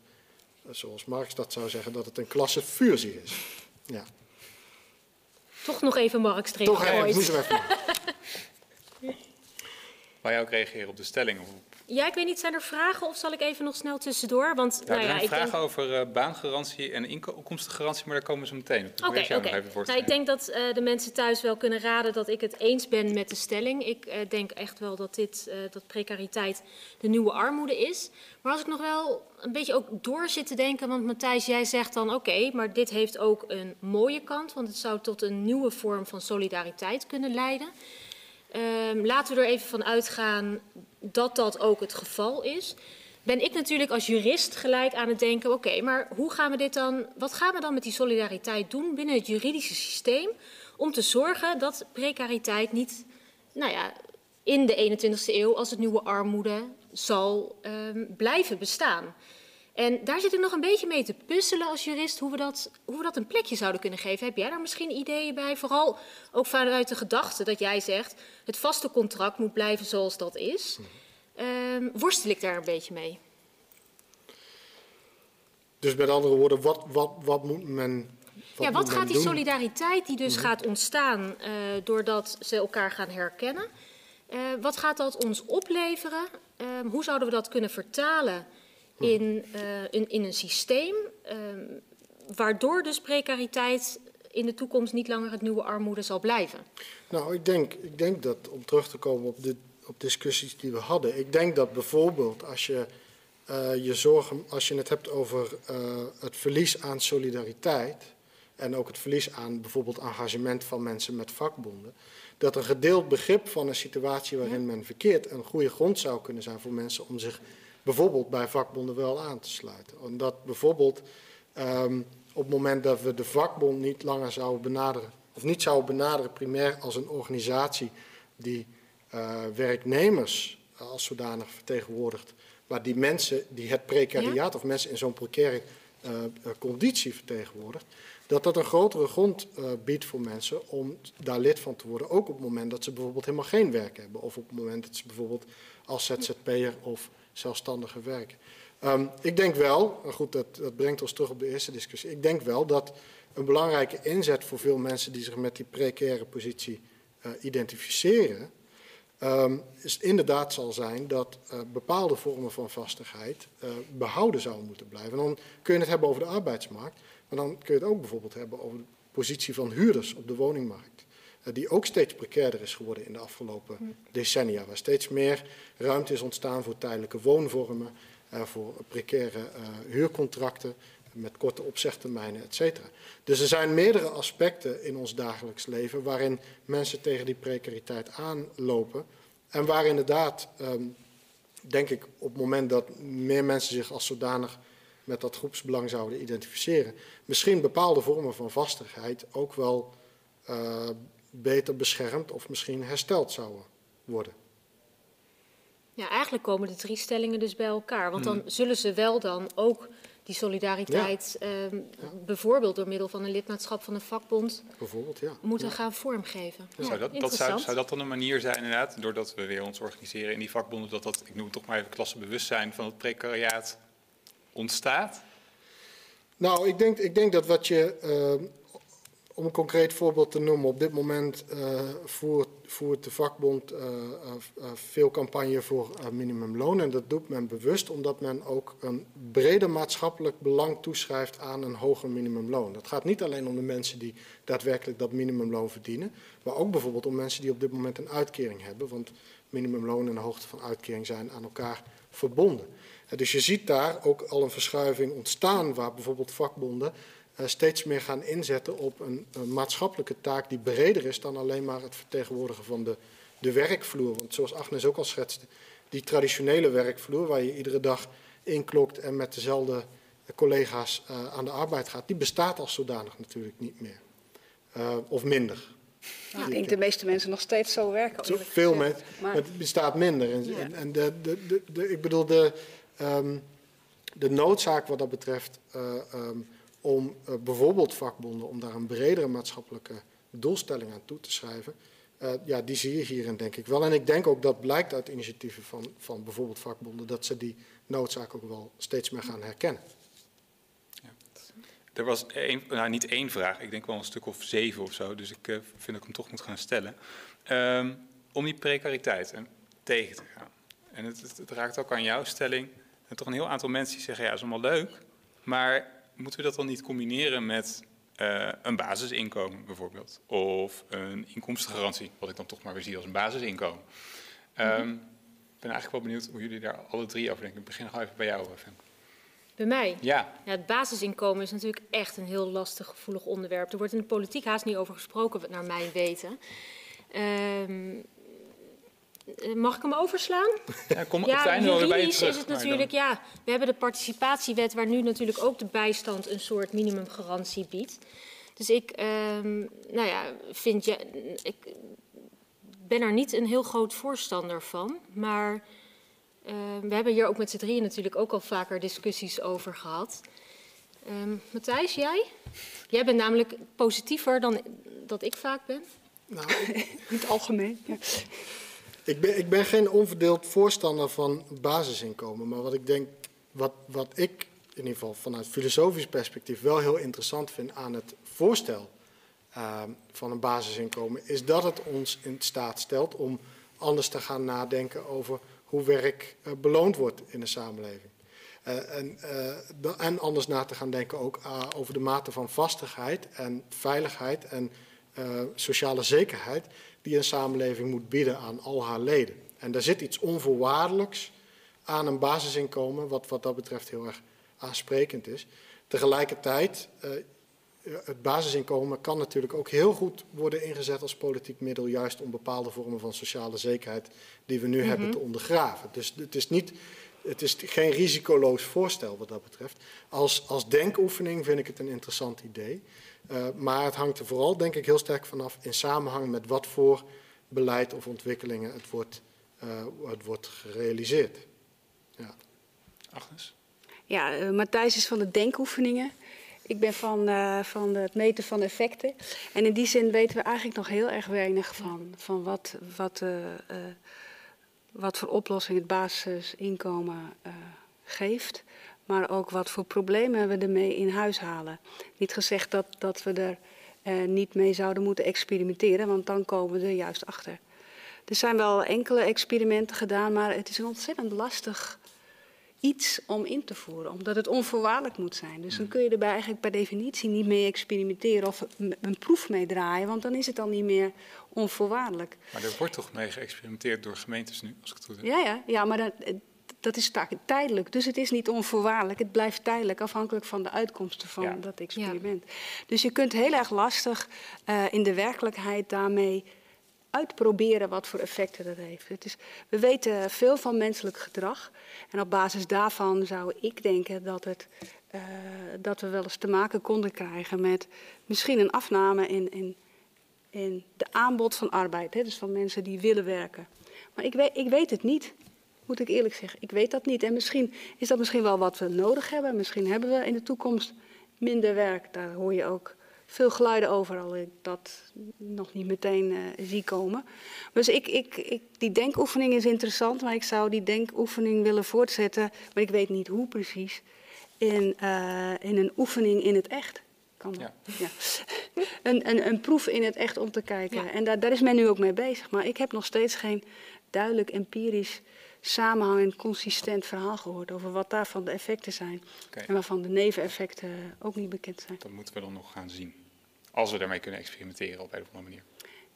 zoals Marx dat zou zeggen, dat het een klasse is. Ja. Toch nog even Marx erin Toch even, moeten we even. Wou jij ook reageren op de stelling? Of ja, ik weet niet, zijn er vragen of zal ik even nog snel tussendoor? Want, ja, nou ja, er zijn vragen denk... over uh, baangarantie en inkomstengarantie, maar daar komen ze meteen op. Oké, okay, okay. nou, ik denk dat uh, de mensen thuis wel kunnen raden dat ik het eens ben met de stelling. Ik uh, denk echt wel dat, dit, dat precariteit de nieuwe armoede is. Maar als ik nog wel een beetje ook door zit te denken, want Matthijs, jij zegt dan oké, okay, maar dit heeft ook een mooie kant, want het zou tot een nieuwe vorm van solidariteit kunnen leiden. Um, laten we er even van uitgaan dat dat ook het geval is. Ben ik natuurlijk als jurist gelijk aan het denken: oké, maar hoe gaan we dit dan, wat gaan we dan met die solidariteit doen binnen het juridische systeem om te zorgen dat precariteit niet, nou ja, in de 21ste eeuw als het nieuwe armoede zal um, blijven bestaan? En daar zit ik nog een beetje mee te puzzelen als jurist hoe we, dat, hoe we dat een plekje zouden kunnen geven. Heb jij daar misschien ideeën bij? Vooral ook vanuit de gedachte dat jij zegt: het vaste contract moet blijven zoals dat is. Um, worstel ik daar een beetje mee? Dus met andere woorden, wat, wat, wat moet men. Wat ja, wat gaat die solidariteit die dus mhm. gaat ontstaan uh, doordat ze elkaar gaan herkennen? Uh, wat gaat dat ons opleveren? Uh, hoe zouden we dat kunnen vertalen? In, uh, in, in, een systeem um, waardoor dus precariteit in de toekomst niet langer het nieuwe armoede zal blijven? Nou, ik denk, ik denk dat, om terug te komen op, de, op discussies die we hadden, ik denk dat bijvoorbeeld als je uh, je zorgen, als je het hebt over uh, het verlies aan solidariteit en ook het verlies aan bijvoorbeeld engagement van mensen met vakbonden, dat een gedeeld begrip van een situatie waarin men verkeert een goede grond zou kunnen zijn voor mensen om zich bijvoorbeeld bij vakbonden wel aan te sluiten. Omdat bijvoorbeeld um, op het moment dat we de vakbond niet langer zouden benaderen, of niet zouden benaderen primair als een organisatie die uh, werknemers als zodanig vertegenwoordigt, maar die mensen die het precariaat ja? of mensen in zo'n precaire uh, conditie vertegenwoordigt, dat dat een grotere grond uh, biedt voor mensen om daar lid van te worden. Ook op het moment dat ze bijvoorbeeld helemaal geen werk hebben. Of op het moment dat ze bijvoorbeeld als ZZP'er of zelfstandige werken. Um, ik denk wel, goed, dat, dat brengt ons terug op de eerste discussie. Ik denk wel dat een belangrijke inzet voor veel mensen die zich met die precaire positie uh, identificeren, um, is inderdaad zal zijn dat uh, bepaalde vormen van vastigheid uh, behouden zouden moeten blijven. En dan kun je het hebben over de arbeidsmarkt, maar dan kun je het ook bijvoorbeeld hebben over de positie van huurders op de woningmarkt. Eh, die ook steeds precairder is geworden in de afgelopen decennia. Waar steeds meer ruimte is ontstaan voor tijdelijke woonvormen, uh, voor precaire uh, huurcontracten met korte opzegtermijnen, et cetera. Dus er zijn meerdere aspecten in ons dagelijks leven waarin mensen tegen die precariteit aanlopen. En waar inderdaad, um, denk ik, op het moment dat meer mensen zich als zodanig met dat groepsbelang zouden identificeren, misschien bepaalde vormen van vastigheid ook wel uh, beter beschermd of misschien hersteld zouden worden. Ja, eigenlijk komen de drie stellingen dus bij elkaar. Want dan hmm. zullen ze wel dan ook die solidariteit, ja. um, ja. bijvoorbeeld door middel van een lidmaatschap van een vakbond, bijvoorbeeld, ja. moeten gaan vormgeven. zou, dat, dat zou, zou, dat dan een manier zijn, inderdaad, doordat we weer ons organiseren in die vakbonden, dat dat, ik noem het toch maar even klassebewustzijn van het precariaat ontstaat? Nou, ik denk, ik denk dat wat je, uh, om een concreet voorbeeld te noemen, op dit moment uh, voert, de vakbond uh, veel campagne voor minimumloon. En dat doet men bewust omdat men ook een breder maatschappelijk belang toeschrijft aan een hoger minimumloon. Dat gaat niet alleen om de mensen die daadwerkelijk dat minimumloon verdienen, maar ook bijvoorbeeld om mensen die op dit moment een uitkering hebben. Want minimumloon en de hoogte van uitkering zijn aan elkaar verbonden. Dus je ziet daar ook al een verschuiving ontstaan waar bijvoorbeeld vakbonden steeds meer gaan inzetten op een, een, maatschappelijke taak die breder is dan alleen maar het vertegenwoordigen van de, de werkvloer. Want zoals Agnes ook al schetste, die traditionele werkvloer waar je iedere dag inklokt en met dezelfde collega's uh, aan de arbeid gaat, die bestaat als zodanig natuurlijk niet meer. Uh, of minder. Ik denk de meeste mensen nog steeds zo werken. Zo, veel met, maar het bestaat minder. En, ja. en de, de, de, de, ik bedoel, de, um, de noodzaak wat dat betreft uh, um, om uh, bijvoorbeeld vakbonden, om daar een bredere maatschappelijke doelstelling aan toe te schrijven, uh, ja, die zie je hierin denk ik wel. En ik denk ook dat blijkt uit initiatieven van, van bijvoorbeeld vakbonden, dat ze die noodzaak ook wel steeds meer gaan herkennen. Er was een, nou, niet één vraag, ik denk wel een stuk of zeven of zo, dus ik uh, vind ik hem toch moet gaan stellen. Um, om die precariteit tegen te gaan. En het, het, raakt ook aan jouw stelling en toch een heel aantal mensen die zeggen, ja, is allemaal leuk, maar moeten we dat dan niet combineren met uh, een basisinkomen bijvoorbeeld? Of een inkomstengarantie, wat ik dan toch maar weer zie als een basisinkomen. Ik um, mm-hmm. ben eigenlijk wel benieuwd hoe jullie daar alle drie over denken. Ik begin nog even bij jou, Femke. Bij mij? Ja. ja. Het basisinkomen is natuurlijk echt een heel lastig, gevoelig onderwerp. Er wordt in de politiek haast niet over gesproken, naar mijn weten. Um, eh, mag ik hem overslaan? *laughs* Ja, kom ja, het juridisch is het natuurlijk, ja, we hebben de participatiewet waar nu natuurlijk ook de bijstand een soort minimumgarantie biedt. Dus ik, um, nou ja, vind je, ik ben er niet een heel groot voorstander van, maar uh, we hebben hier ook met z'n drieën natuurlijk ook al vaker discussies over gehad. Um, Matthijs, jij? Jij bent namelijk positiever dan dat ik vaak ben. Nou, in het algemeen. Ja. Ik ben, ik ben geen onverdeeld voorstander van basisinkomen. Maar wat ik denk, wat, wat ik in ieder geval vanuit filosofisch perspectief wel heel interessant vind aan het voorstel uh, van een basisinkomen, is dat het ons in staat stelt om anders te gaan nadenken over hoe werk uh, beloond wordt in de samenleving. Uh, en, uh, en, anders na te gaan denken ook uh, over de mate van vastigheid en veiligheid en sociale zekerheid die een samenleving moet bieden aan al haar leden. En daar zit iets onvoorwaardelijks aan een basisinkomen, wat wat dat betreft heel erg aansprekend is. Tegelijkertijd, uh, het basisinkomen kan natuurlijk ook heel goed worden ingezet als politiek middel, juist om bepaalde vormen van sociale zekerheid die we nu mm -hmm. hebben te ondergraven. Dus het is, niet, het is geen risicoloos voorstel wat dat betreft. Als, als denkoefening vind ik het een interessant idee. Uh, maar het hangt er vooral, denk ik, heel sterk vanaf in samenhang met wat voor beleid of ontwikkelingen het wordt, uh, het wordt gerealiseerd. Ja. Agnes? Ja, uh, Matthijs is van de denkoefeningen. Ik ben van, van het meten van effecten. En in die zin weten we eigenlijk nog heel erg weinig van, van wat, wat, wat voor oplossing het basisinkomen geeft maar ook wat voor problemen we ermee in huis halen. Niet gezegd dat, dat we er eh, niet mee zouden moeten experimenteren, want dan komen we er juist achter. Er zijn wel enkele experimenten gedaan, maar het is een ontzettend lastig iets om in te voeren, omdat het onvoorwaardelijk moet zijn. Dus dan kun je er bij eigenlijk per definitie niet mee experimenteren of een proef mee draaien, want dan is het dan niet meer onvoorwaardelijk. Maar er wordt toch mee geëxperimenteerd door gemeentes nu, als ik het goed heb? Ja, ja, ja maar dat, dat is tijdelijk. Dus het is niet onvoorwaardelijk. Het blijft tijdelijk, afhankelijk van de uitkomsten van dat experiment. Dus je kunt heel erg lastig uh, in de werkelijkheid daarmee uitproberen wat voor effecten dat heeft. Het is, we weten veel van menselijk gedrag. En op basis daarvan zou ik denken dat, het, uh, dat we wel eens te maken konden krijgen met misschien een afname in, in, in de aanbod van arbeid. Hè, dus van mensen die willen werken. Maar ik weet, ik weet het niet moet ik eerlijk zeggen. Ik weet dat niet. En misschien is dat misschien wel wat we nodig hebben. Misschien hebben we in de toekomst minder werk. Daar hoor je ook veel geluiden over, al ik dat nog niet meteen uh, zie komen. Dus ik, ik, ik, die denkoefening is interessant, maar ik zou die denkoefening willen voortzetten, maar ik weet niet hoe precies, in, uh, in een oefening in het echt. Kan ja. ja. *laughs* een, een, een proef in het echt om te kijken. Ja. En daar, daar is men nu ook mee bezig. Maar ik heb nog steeds geen duidelijk empirisch samenhangend, consistent verhaal gehoord over wat daarvan de effecten zijn. En waarvan de neveneffecten ook niet bekend zijn. Dat moeten we dan nog gaan zien. Als we daarmee kunnen experimenteren op een of andere manier.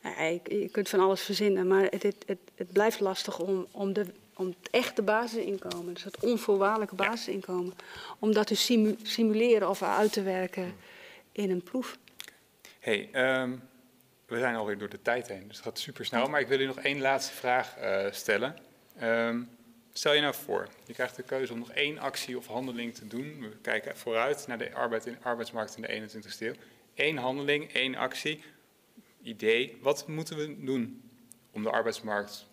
Ja, je, kunt van alles verzinnen, maar het, het, het, het blijft lastig om, om, de, om het echte basisinkomen, dus het onvoorwaardelijke basisinkomen, om dat te simuleren of uit te werken in een proef. hey, um, we zijn alweer door de tijd heen, dus het gaat super snel. Maar ik wil u nog één laatste vraag uh, stellen. Um, stel je nou voor, je krijgt de keuze om nog één actie of handeling te doen. We kijken vooruit naar de arbeid arbeidsmarkt in de 21ste eeuw. Eén handeling, één actie, idee. Wat moeten we doen om de arbeidsmarkt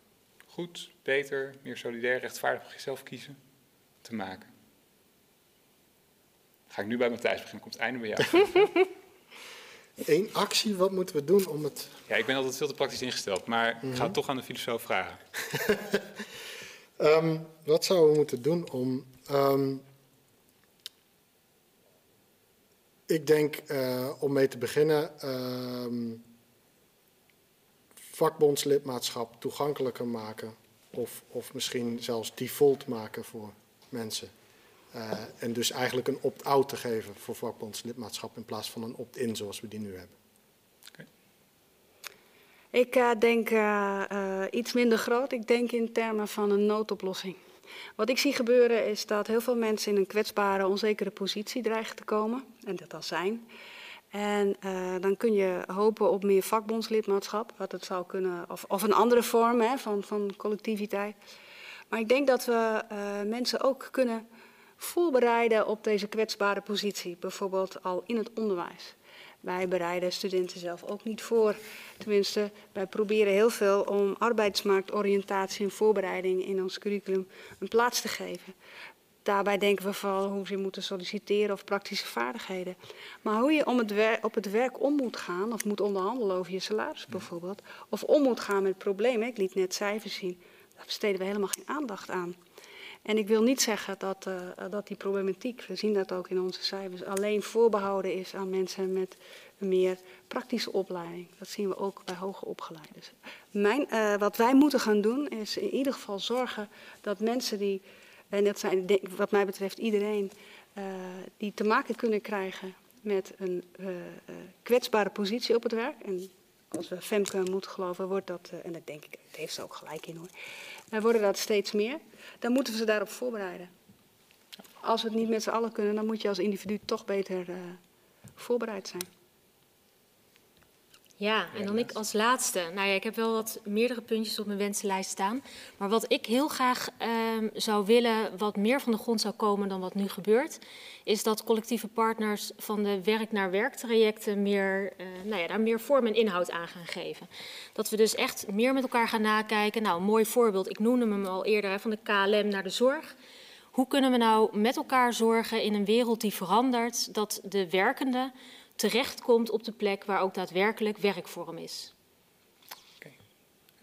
goed, beter, meer solidair, rechtvaardig voor jezelf kiezen te maken? Ga ik nu bij Matthijs beginnen, komt het einde bij jou. *laughs* Eén actie, wat moeten we doen om het... Ja, ik ben altijd veel te praktisch ingesteld, maar ik ga het mhm. toch aan de filosoof vragen. um, *laughs* wat zouden we moeten doen om... Um, ik denk, uh, om mee te beginnen, um, vakbondslidmaatschap toegankelijker maken. Of, of misschien zelfs default maken voor mensen. Uh, en dus eigenlijk een opt-out te geven voor vakbondslidmaatschap in plaats van een opt-in zoals we die nu hebben. Okay. Ik uh, denk uh, iets minder groot. Ik denk in termen van een noodoplossing. Wat ik zie gebeuren is dat heel veel mensen in een kwetsbare, onzekere positie dreigen te komen. En dat al zijn. En dan kun je hopen op meer vakbondslidmaatschap, wat het zou kunnen, of, of een andere vorm hè, van, van collectiviteit. Maar ik denk dat we mensen ook kunnen voorbereiden op deze kwetsbare positie, bijvoorbeeld al in het onderwijs. Wij bereiden studenten zelf ook niet voor. Tenminste, wij proberen heel veel om arbeidsmarktoriëntatie en voorbereiding in ons curriculum een plaats te geven. Daarbij denken we vooral hoe ze moeten solliciteren of praktische vaardigheden. Maar hoe je om het op het werk om moet gaan, of moet onderhandelen over je salaris bijvoorbeeld, of om moet gaan met problemen, ik liet net cijfers zien, daar besteden we helemaal geen aandacht aan. En ik wil niet zeggen dat, uh, dat die problematiek, we zien dat ook in onze cijfers, alleen voorbehouden is aan mensen met een meer praktische opleiding. Dat zien we ook bij hoger opgeleiden. Mijn, uh, wat wij moeten gaan doen is in ieder geval zorgen dat mensen die, en dat zijn wat mij betreft iedereen, uh, die te maken kunnen krijgen met een kwetsbare positie op het werk. En als we Femke moeten geloven, wordt dat, en dat denk ik, dat heeft ze ook gelijk in hoor en worden dat steeds meer, dan moeten we ze daarop voorbereiden. Als we het niet met z'n allen kunnen, dan moet je als individu toch beter uh, voorbereid zijn. Ja, en dan ik als laatste. Nou ja, ik heb wel wat meerdere puntjes op mijn wensenlijst staan. Maar wat ik heel graag um, zou willen, wat meer van de grond zou komen dan wat nu gebeurt, is dat collectieve partners van de werk-naar-werk trajecten meer, uh, nou ja, daar meer vorm en inhoud aan gaan geven. Dat we dus echt meer met elkaar gaan nakijken. Nou, een mooi voorbeeld, ik noemde hem al eerder, van de KLM naar de zorg. Hoe kunnen we nou met elkaar zorgen in een wereld die verandert, dat de werkende terechtkomt op de plek waar ook daadwerkelijk werk voor hem is. Oké, okay.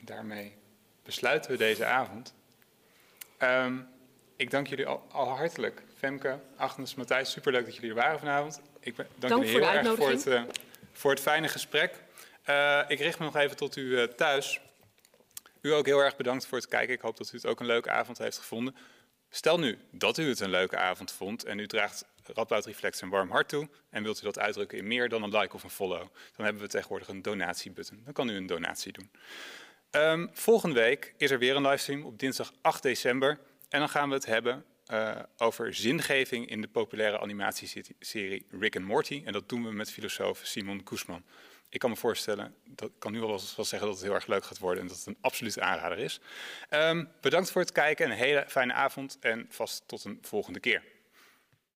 daarmee besluiten we deze avond. Um, ik dank jullie al, al, hartelijk. Femke, Agnes, Matthijs, superleuk dat jullie er waren vanavond. Ik ben, dank, dank jullie heel erg voor het, uh, voor het fijne gesprek. Uh, ik richt me nog even tot u uh, thuis. U ook heel erg bedankt voor het kijken. Ik hoop dat u het ook een leuke avond heeft gevonden. Stel nu dat u het een leuke avond vond en u draagt Radboud Reflex een warm hart toe en wilt u dat uitdrukken in meer dan een like of een follow, dan hebben we tegenwoordig een donatiebutton. Dan kan u een donatie doen. Um, volgende week is er weer een livestream op dinsdag 8 december en dan gaan we het hebben uh, over zingeving in de populaire animatieserie Rick and Morty. En dat doen we met filosoof Simon Koesman. Ik kan me voorstellen, dat kan nu al wel zeggen dat het heel erg leuk gaat worden en dat het een absolute aanrader is. Um, bedankt voor het kijken en een hele fijne avond en vast tot een volgende keer.